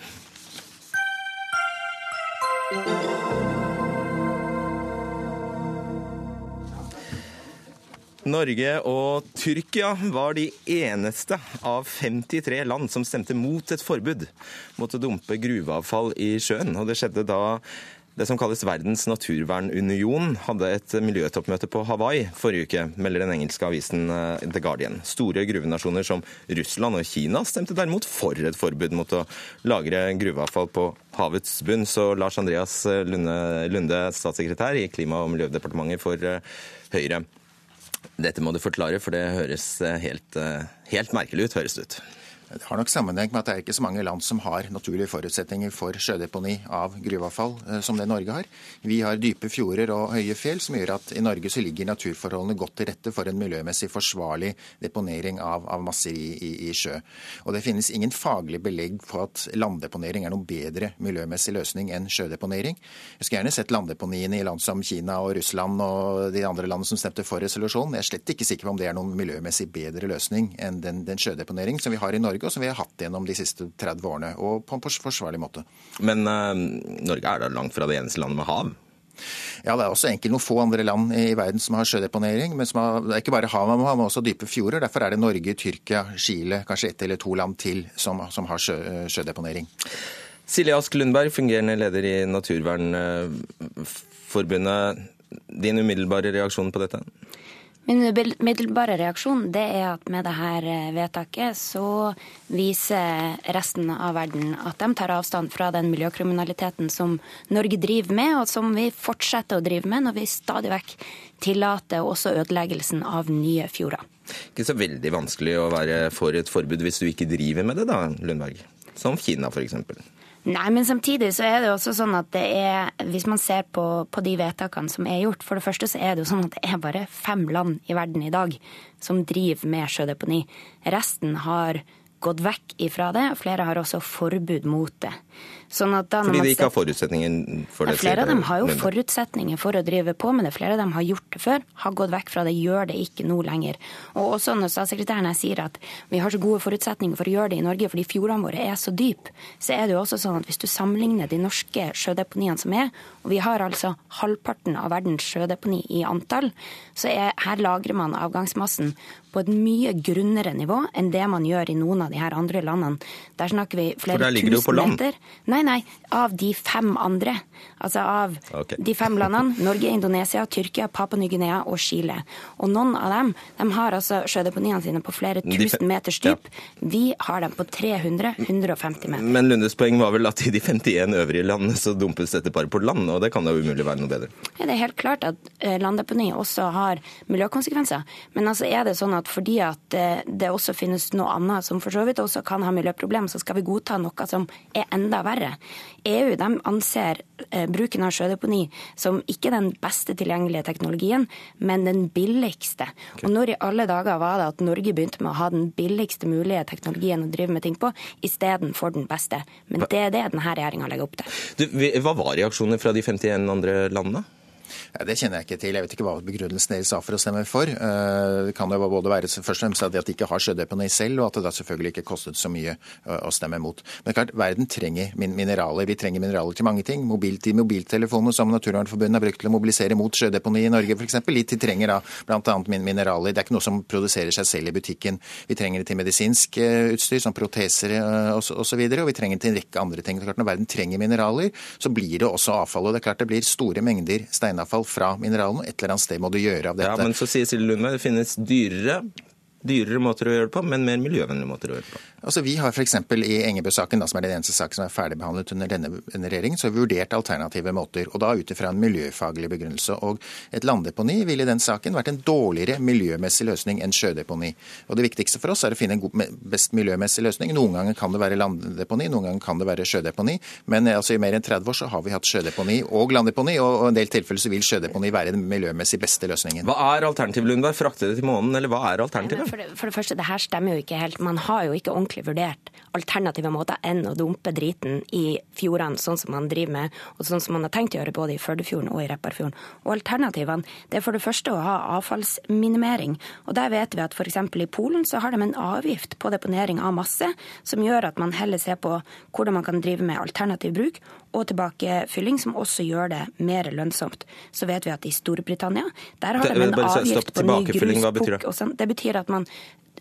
Norge og Tyrkia var de eneste av 53 land som stemte mot et forbud mot å dumpe gruveavfall i sjøen. Og det skjedde da Det som kalles Verdens naturvernunion, hadde et miljøtoppmøte på Hawaii forrige uke, melder den engelske avisen eh, The Guardian. Store gruvenasjoner som Russland og Kina stemte derimot for et forbud mot å lagre gruveavfall på havets bunn. Så Lars Andreas Lunde, Lunde statssekretær i Klima- og miljødepartementet for eh, Høyre. Dette må du forklare, for det høres eh, helt, helt merkelig ut, høres ut. Det har nok sammenheng med at det er ikke så mange land som har naturlige forutsetninger for sjødeponi av gruveavfall eh, som det Norge har. Vi har dype fjorder og høye fjell, som gjør at i Norge så ligger naturforholdene godt til rette for en miljømessig forsvarlig deponering av, av masser i, i, i, sjø. Og Det finnes ingen faglig belegg for at landdeponering er noen bedre miljømessig løsning enn sjødeponering. Jeg skulle gjerne sett landdeponiene i land som Kina og Russland og de andre landene som stemte for resolusjonen. Jeg er slett ikke sikker på om det er noen miljømessig bedre løsning enn den, den sjødeponering som vi har i Norge Norge, og som vi har hatt gjennom de siste 30 årene, og på en forsvarlig måte. Men uh, Norge er da langt fra det eneste landet med hav? Ja, Det er også enkelt noen få andre land i verden som har sjødeponering. men som har, Det er ikke bare hav man har, men også dype fjorder. Derfor er det Norge, Tyrkia, Chile, kanskje ett eller to land til som, som har sjø, sjødeponering. Silje Ask Lundberg, fungerende leder i Naturvernforbundet. Din umiddelbare reaksjon på dette? Min umiddelbare reaksjon det er at med dette eh, vedtaket så viser resten av verden at de tar avstand fra den miljøkriminaliteten som Norge driver med, og som vi fortsetter å drive med når vi stadig vekk tillater også ødeleggelsen av nye fjorder. Ikke så veldig vanskelig å være for et forbud hvis du ikke driver med det, da, Lundberg? Som Kina, f.eks. Nei, men samtidig så er det også sånn at det er Hvis man ser på, på, de vedtakene som er gjort For det første så er det jo sånn at det er bare fem land i verden i dag som driver med sjødeponi. Resten har gått vekk ifra det, flere har også forbud mot det. Sånn Fordi de ikke har forutsetninger for det? Flere av dem har jo forutsetninger for å drive på med det. Flere av dem har gjort det før, har gått vekk fra det, gjør det ikke nå lenger. Og også når statssekretæren sier at vi har så gode forutsetninger for å gjøre det i Norge fordi fjordene våre er så dype, så er det jo også sånn at hvis du sammenligner de norske sjødeponiene som er, og vi har altså halvparten av verdens sjødeponi i antall, så er, her lagrer man avgangsmassen på et mye grunnere nivå enn det man gjør i noen av de her andre landene. Der snakker vi flere tusen meter. Nei, Nei, nei. Av de fem andre. Altså av okay. de fem landene. Norge, Indonesia, Tyrkia, Papua Ny-Guinea og Chile. Og noen av dem de har altså sjødeponiene sine på flere tusen meters dyp. Vi har dem på 300-150 meter. Men Lundes poeng var vel at i de 51 øvrige landene så dumpes dette bare på land, og det kan da umulig være noe bedre? Ja, det er helt klart at eh, landdeponi også har miljøkonsekvenser. Men altså er det sånn at fordi at eh, det også finnes noe annet som for så vidt også kan ha miljøproblemer, så skal vi godta noe som er enda verre. EU de anser eh, bruken av sjødeponi som ikke den beste tilgjengelige teknologien, men den billigste. Og når i alle dager var det at Norge begynte med å ha den billigste mulige teknologien å drive med ting på, istedenfor den beste? Men det er det denne regjeringa legger opp til. Du, hva var reaksjonene fra de 51 andre landene? Ja, det kjenner jeg ikke til. Jeg vet ikke hva begrunnelsen deres sa for å stemme for. Eh, det kan jo både være først og fremst at de ikke har sjødeponi selv, og at det da selvfølgelig ikke kostet så mye å stemme mot. Men klart, verden trenger mineraler. Vi trenger mineraler til mange ting. Mobil, til mobiltelefoner, som Naturvernforbundet har brukt til å mobilisere mot sjødeponi i Norge f.eks. De trenger da bl.a. mineraler. Det er ikke noe som produserer seg selv i butikken. Vi trenger det til medisinsk eh, utstyr, som proteser osv., og, så videre, og vi trenger det til en rekke andre ting. Det er klart, Når verden trenger mineraler, så blir det også avfall. og det er klart det blir store mengder stein steinavfall fra mineralene. Et eller annet sted må du gjøre av dette. Ja, Men så sier Silje Lundberg det finnes dyrere dyrere måter å gjøre det på, men mer miljøvennlige måter å gjøre det på. Altså, vi har f.eks. i Engebø-saken, som er den eneste saken som er ferdigbehandlet under denne, regjeringen, så har vi vurdert alternative måter, og da ut ifra en miljøfaglig begrunnelse. Og et landdeponi ville i den saken vært en dårligere miljømessig løsning enn sjødeponi. Og Det viktigste for oss er å finne en god, best miljømessig løsning. Noen ganger kan det være landdeponi, noen ganger kan det være sjødeponi. Men altså, i mer enn 30 år så har vi hatt sjødeponi og landdeponi, og i en del tilfeller så vil sjødeponi være den miljømessig beste løsningen. Hva er alternativet, Lundberg? Frakte det til månen, eller hva er alternativet? For det, for det første, det her stemmer jo ikke helt. Man har jo ikke ordentlig vurdert alternative måter enn å dumpe driten i fjordene, sånn som man driver med, og sånn som man har tenkt å gjøre både i Førdefjorden og i Repparfjorden. Og alternativene det er for det første å ha avfallsminimering. Og der vet vi at f.eks. i Polen så har de en avgift på deponering av masse, som gjør at man heller ser på hvordan man kan drive med alternativ bruk og tilbakefylling, som også gjør det mer lønnsomt. Så vet vi at i Storbritannia der har det, de en avgift på ny gruspukk. Det? Det betyr at man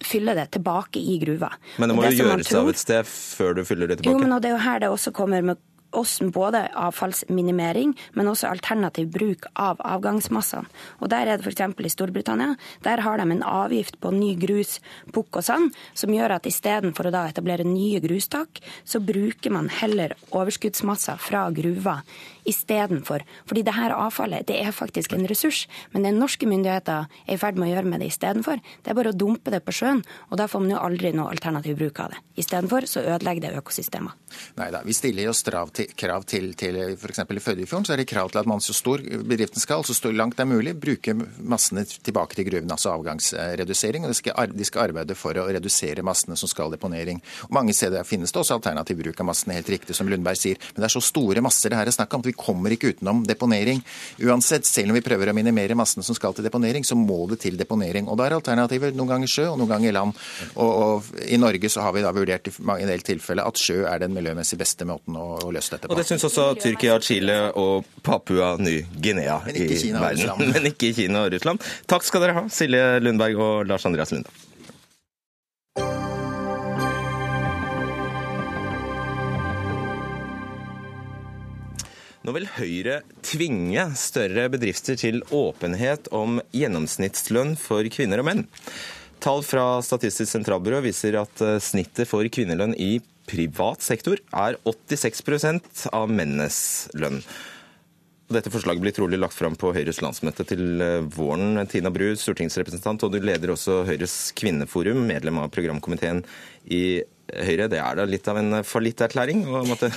fylle det tilbake i gruva. Men det må jo gjøres av et sted før du fyller det tilbake? Jo, men det er jo her det også kommer med hvordan både avfallsminimering, men også alternativ bruk av avgangsmassene. Og Der er det f.eks. i Storbritannia. Der har de en avgift på ny grus, pukk og sand, som gjør at istedenfor å da etablere nye grustak, så bruker man heller overskuddsmasser fra gruver istedenfor. Fordi det her avfallet det er faktisk en ressurs, men det norske myndigheter er i ferd med å gjøre med det istedenfor, det er bare å dumpe det på sjøen, og da får man jo aldri noe alternativ bruk av det. Istedenfor så ødelegger det økosystemer. Nei da, vi stiller jo strav til, krav til, til f.eks. i Førdefjorden, så er det krav til at man så stor bedriften skal, så stor langt det er mulig, bruke massene tilbake til gruven, altså avgangsredusering. og de skal, de skal arbeide for å redusere massene som skal deponering. Og Mange steder finnes det også alternativ bruk av massene, helt riktig som Lundberg sier. Men det er så store masser det her er snakk om at vi kommer ikke utenom deponering. Uansett, selv om vi prøver å minimere massene som skal til deponering, så må det til deponering. Og da er alternativer noen ganger sjø og noen ganger land. Og, og I Norge så har vi da vurdert i en del tilfeller at sjø er den miljømessig beste måten å, å løse dette på. Og det syns også Tyrkia, Chile og Papua Ny-Guinea i verden. Men ikke Kina og Russland. Takk skal dere ha, Silje Lundberg og Lars Andreas Lunde. Nå vil Høyre tvinge større bedrifter til åpenhet om gjennomsnittslønn for kvinner og menn. Tall fra Statistisk sentralbyrå viser at eh, snittet for kvinnelønn i privat sektor er 86% av mennenes lønn. Dette forslaget blir trolig lagt fram på Høyres landsmøte til eh, våren. Tina Bru, stortingsrepresentant, og du leder også Høyres kvinneforum, medlem av programkomiteen i Høyre, det er da litt av en fallitterklæring å måtte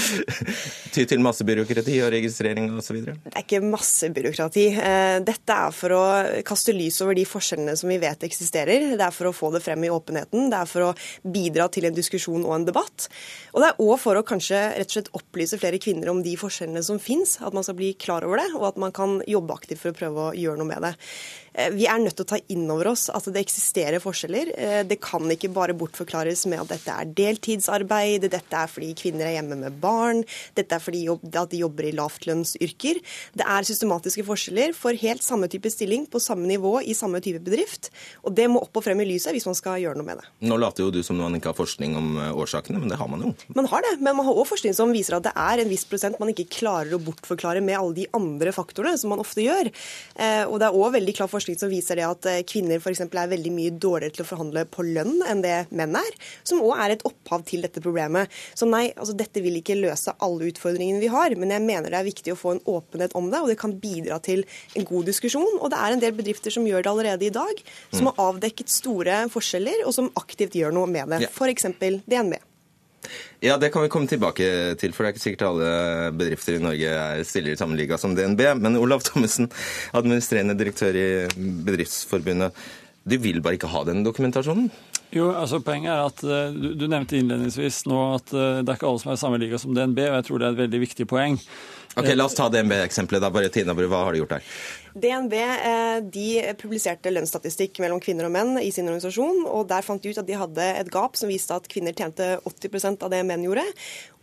ty til masse byråkrati og registrering osv.? Det er ikke masse byråkrati. Eh, dette er for å kaste lys over de forskjellene som vi vet eksisterer. Det er for å få det frem i åpenheten. Det er for å bidra til en diskusjon og en debatt. Og det er òg for å kanskje rett og slett opplyse flere kvinner om de forskjellene som fins. At man skal bli klar over det, og at man kan jobbe aktivt for å prøve å gjøre noe med det. Eh, vi er nødt til å ta inn over oss at det eksisterer forskjeller. Eh, det kan ikke bare bortforklares med at dette er deltidsarbeid, dette er fordi kvinner er hjemme med barn, dette er fordi at de jobber i lavtlønnsyrker. Det er systematiske forskjeller for helt samme type stilling på samme nivå i samme type bedrift. Og det må opp og frem i lyset hvis man skal gjøre noe med det. Nå later jo du som man ikke har forskning om eh, årsakene, men det har man jo. Man har det, men man har òg forskning som viser at det er en viss prosent man ikke klarer å bortforklare med alle de andre faktorene som man ofte gjør. Og det er òg veldig klar forskning forskning som viser det at eh, kvinner f.eks. er veldig mye dårligere til å forhandle på lønn enn det menn er, som òg er et opphav til dette problemet. Så nei, altså dette vil ikke løse alle utfordringene vi har, men jeg mener det er viktig å få en åpenhet om det, og det kan bidra til en god diskusjon. Og det er en del bedrifter som gjør det allerede i dag, som har avdekket store forskjeller, og som aktivt gjør noe med det. F.eks. DNB. Ja, det kan vi komme tilbake til, for det er ikke sikkert alle bedrifter i Norge stiller i samme liga som DNB. Men Olav Thommessen, administrerende direktør i Bedriftsforbundet. Du vil bare ikke ha den dokumentasjonen? Jo, altså Poenget er at uh, du, du, nevnte innledningsvis nå at uh, det er ikke alle som er i samme liga som DNB, og jeg tror det er et veldig viktig poeng. Ok, La oss ta DNB-eksempelet. da, bare Tina, Hva har de gjort der? DNB eh, de publiserte lønnsstatistikk mellom kvinner og menn i sin organisasjon. og Der fant de ut at de hadde et gap som viste at kvinner tjente 80% av det menn gjorde.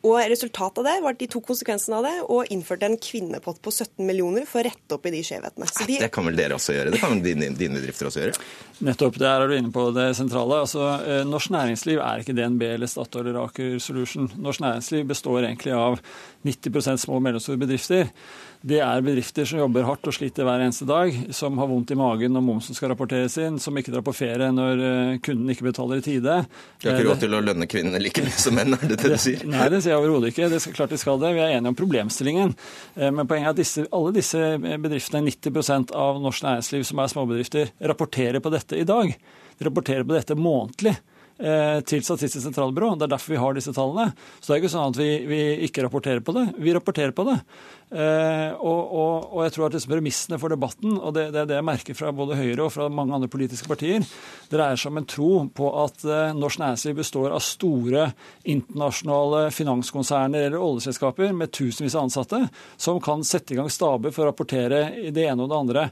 Og Resultatet av det var at de tok konsekvensen av det og innførte en kvinnepott på 17 millioner for å rette opp i de skjevhetene. De... Det kan vel dere også gjøre? Det kan vel dine, dine bedrifter også gjøre? Nettopp. Der er du inne på det sentrale. Altså, eh, Norsk næringsliv er ikke DNB eller Statoil eller Aker Solution. Norsk næringsliv består egentlig av 90% små og mellomstore bedrifter. Det er bedrifter som jobber hardt og sliter hver eneste dag, som har vondt i magen når momsen skal rapporteres inn, som ikke drar på ferie når eh, kunden ikke betaler i tide. De har ikke råd til å lønne kvinnene like mye som menn, er det det du sier? Nei, det sier jeg overhodet ikke. Det er klart de skal det. Vi er enige om problemstillingen. Eh, men poenget er at disse, alle disse bedriftene, 90% av norsk næringsliv som er småbedrifter, rapporterer på dette i dag. De rapporterer på dette månedlig. Eh, til Statistisk sentralbyrå. Det er derfor vi har disse tallene. Så det er ikke sånn at vi, vi ikke rapporterer på det. Vi rapporterer på det. Eh, og, og, og, jeg tror at disse premissene for debatten, og det, det er det jeg merker fra både Høyre og fra mange andre politiske partier, dreier seg om en tro på at eh, norsk næringsliv består av store internasjonale finanskonserner eller oljeselskaper med tusenvis av ansatte, som kan sette i gang staber for å rapportere det ene og det andre.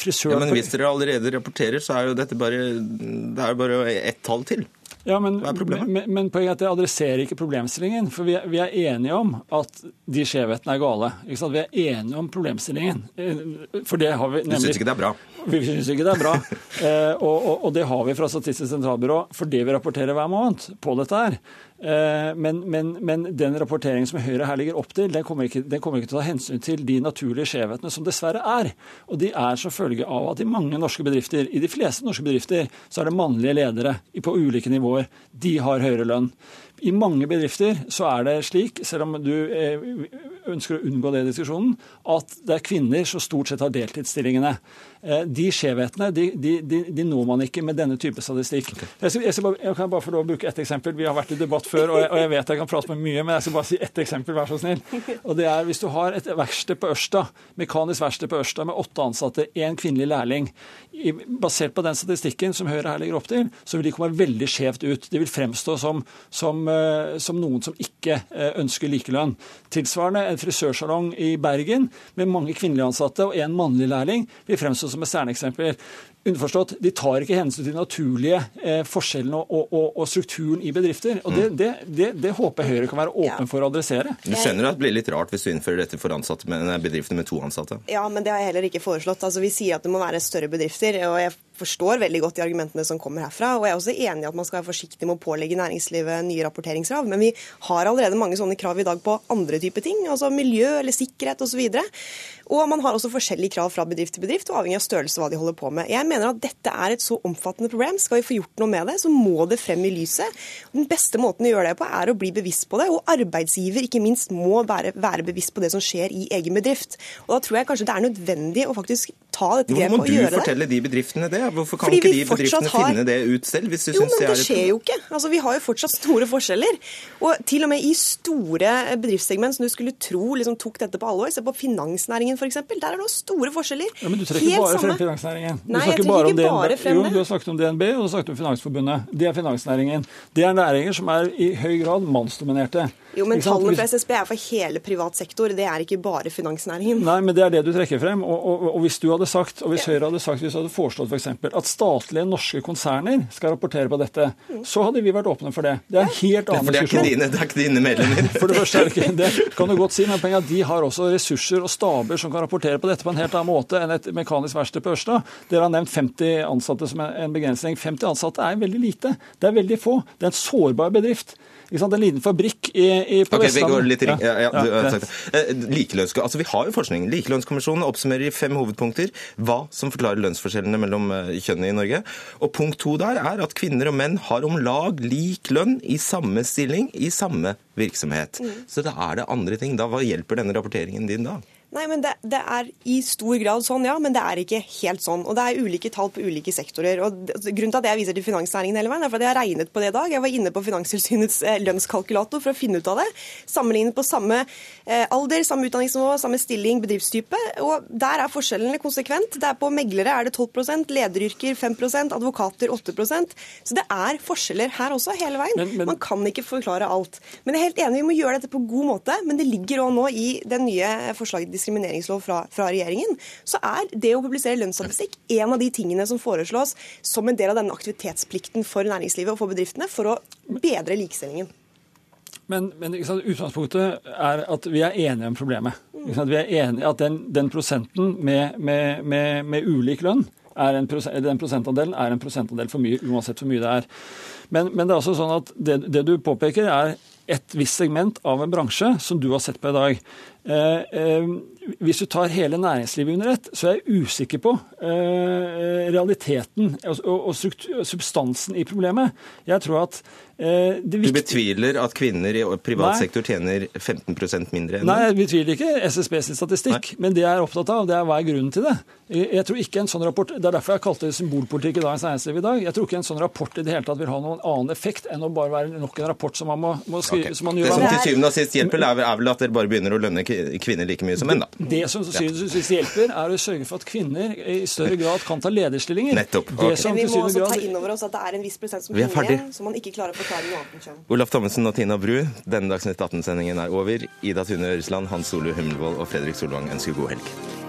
Frisør... Ja, men hvis dere allerede rapporterer, så er jo dette bare, det er bare ett tall til. Ja, men, Hva er problemet? Men, men poenget er at det adresserer ikke problemstillingen. For vi er, vi er enige om at de skjevhetene er gale. Vi er enige om problemstillingen. For det har vi nemlig... Du syns ikke det er bra? Vi syns ikke det er bra. Eh, og, og, og, det har vi fra Statistisk sentralbyrå fordi vi rapporterer hver måned på dette her. Eh, men, men, men, den rapporteringen som Høyre her ligger opp til, den kommer, ikke, den kommer ikke til å ta hensyn til de naturlige skjevhetene som dessverre er. Og de er som følge av at i mange norske bedrifter, i de fleste norske bedrifter, så er det mannlige ledere på ulike nivåer. De har høyere lønn. I mange bedrifter så er det slik, selv om du eh, ønsker å unngå det i diskusjonen, at det er kvinner som stort sett har deltidsstillingene. Eh, de skjevhetene de, de, de, de, når man ikke med denne type statistikk. Okay. Jeg, skal, jeg, skal bare, jeg, kan bare få lov å bruke ett eksempel. Vi har vært i debatt før, og jeg, og jeg, vet jeg kan prate med mye, men jeg skal bare si ett eksempel, vær så snill. Og det er Hvis du har et verksted på Ørsta, mekanisk verksted på Ørsta med åtte ansatte, én kvinnelig lærling. Basert på den statistikken som Høyre her legger opp til, så vil de komme veldig skjevt ut. De vil fremstå som, som Eh, som noen som ikke eh, ønsker likelønn. Tilsvarende en frisørsalong i Bergen med mange kvinnelige ansatte og én mannlig lærling vil fremstå som et stjerneeksempel. Underforstått, de tar ikke hensyn til de naturlige eh, forskjellene og, og, og, strukturen i bedrifter. og det, mm. det, det, det, håper Høyre kan være åpen ja. for å adressere. Du skjønner at det blir litt rart hvis du innfører dette for ansatte med bedrifter med to ansatte? Ja, men det har jeg heller ikke foreslått. Altså, Vi sier at det må være større bedrifter. og jeg forstår veldig godt de argumentene som kommer herfra. Og jeg er også enig i at man skal være forsiktig med å pålegge næringslivet nye rapporteringskrav. Men vi har allerede mange sånne krav i dag på andre typer ting, altså miljø eller sikkerhet osv. Og, så og man har også forskjellige krav fra bedrift til bedrift, og avhengig av størrelse hva de holder på med. Jeg mener at dette er et så omfattende problem. Skal vi få gjort noe med det, så må det frem i lyset. Den beste måten å gjøre det på, er å bli bevisst på det. Og arbeidsgiver ikke minst må være, være bevisst på det som skjer i egen bedrift. Og da tror jeg kanskje det er nødvendig å faktisk ta dette grepet og gjøre det. Nå må du fortelle de bedriftene det? Hvorfor kan Fordi ikke de bedriftene har... finne det ut selv? hvis du jo, men det, det skjer jo ikke. Altså, Vi har jo fortsatt store forskjeller. Og til og med i store bedriftssegment som du skulle tro liksom, tok dette på alvor, se på finansnæringen f.eks., der er det store forskjeller. Ja, men du trekker Helt bare frem finansnæringen. Du Nei, snakker bare ikke bare. Jo, du har snakket om DNB og du har snakket om Finansforbundet. Det er finansnæringen. Det er næringer som er i høy grad mannsdominerte. Jo, men tallene fra SSB er for hele privat sektor, det er ikke bare finansnæringen. Nei, men det er det du trekker frem. Og, og, og hvis du hadde sagt, og hvis Høyre hadde sagt, hvis du hadde foreslått f.eks. For at statlige norske konserner skal rapportere på dette, mm. så hadde vi vært åpne for det. Det er en helt annen diskusjon. Det, det er ikke dine medlemmer. For det første er det ikke det. kan du godt si, men poenget er at de har også ressurser og staber som kan rapportere på dette på en helt annen måte enn et mekanisk verksted på Ørsta. Dere har nevnt 50 ansatte som en begrensning. 50 ansatte er veldig lite. Det er veldig få. Det er en sårbar bedrift. En liten fabrikk i, i, på okay, Vestlandet. Ja, ja, ja, eh, altså Vi har jo forskning. Likelønnskommisjonen oppsummerer i fem hovedpunkter hva som forklarer lønnsforskjellene mellom eh, kjønnene i Norge. Og Punkt to der er at kvinner og menn har om lag lik lønn i samme stilling i samme virksomhet. Mm. Så da er det andre ting. Da, Hva hjelper denne rapporteringen din da? Nei, men det, det, er i stor grad sånn, ja. Men det er ikke helt sånn. Og det er ulike tall på ulike sektorer. Og Grunnen til at jeg viser til finansnæringen hele veien, er fordi jeg har regnet på det i dag. Jeg var inne på Finanstilsynets eh, lønnskalkulator for å finne ut av det. Sammenlignet på samme eh, alder, samme utdanningsnivå, samme stilling, bedriftstype. Og der er forskjellene konsekvent. Det er På meglere er det 12% lederyrker 5% advokater 8% Så det er forskjeller her også, hele veien. Men, men... Man kan ikke forklare alt. Men jeg er helt enig, vi må gjøre dette på god måte. Men det ligger òg nå i den nye forslaget diskrimineringslov fra, fra, regjeringen, så er det å publisere lønnsstatistikk en av de tingene som foreslås som en del av denne aktivitetsplikten for næringslivet og for bedriftene for å bedre likestillingen. Men, men utgangspunktet er at vi er enige om problemet. Vi er enige at den, den prosenten med, med, med, med, ulik lønn en prosent, den prosentandelen er en prosentandel for mye, uansett hvor mye det er. Men, men det er også sånn at det, det du påpeker, er et visst segment av en bransje som du har sett på i dag. Eh, eh, hvis du tar hele næringslivet under ett, så er jeg usikker på eh, realiteten og, substansen i problemet. Jeg tror at du betviler at kvinner i privat sektor tjener 15% mindre enn Nei, jeg betviler ikke SSB sin statistikk, Nei. men det jeg er opptatt av, det er hva er grunnen til det. Jeg tror ikke en sånn rapport, Det er derfor jeg kalte det symbolpolitikk i Dagens Næringsliv i dag. Jeg tror ikke en sånn rapport i det hele tatt vil ha noen annen effekt enn å bare være nok en rapport som man må, må skrive. Okay. Som man gjør. Det som til syvende og sist hjelper, er vel at dere bare begynner å lønne kvinner like mye som menn, da. Det som synes hjelper, er å sørge for at kvinner i større grad kan ta lederstillinger. Nettopp. Okay. Men vi må også grad... ta inn over oss at det er en viss prosent som kvinner, igjen, som man ikke klarer å forklare noe annet enn kjønn. Olaf Thommessen og Tina Bru, denne Dagsnytt 18-sendingen er over. Ida Tune Øresland, Hans Ole Hummelvold og Fredrik Solvang ønsker god helg.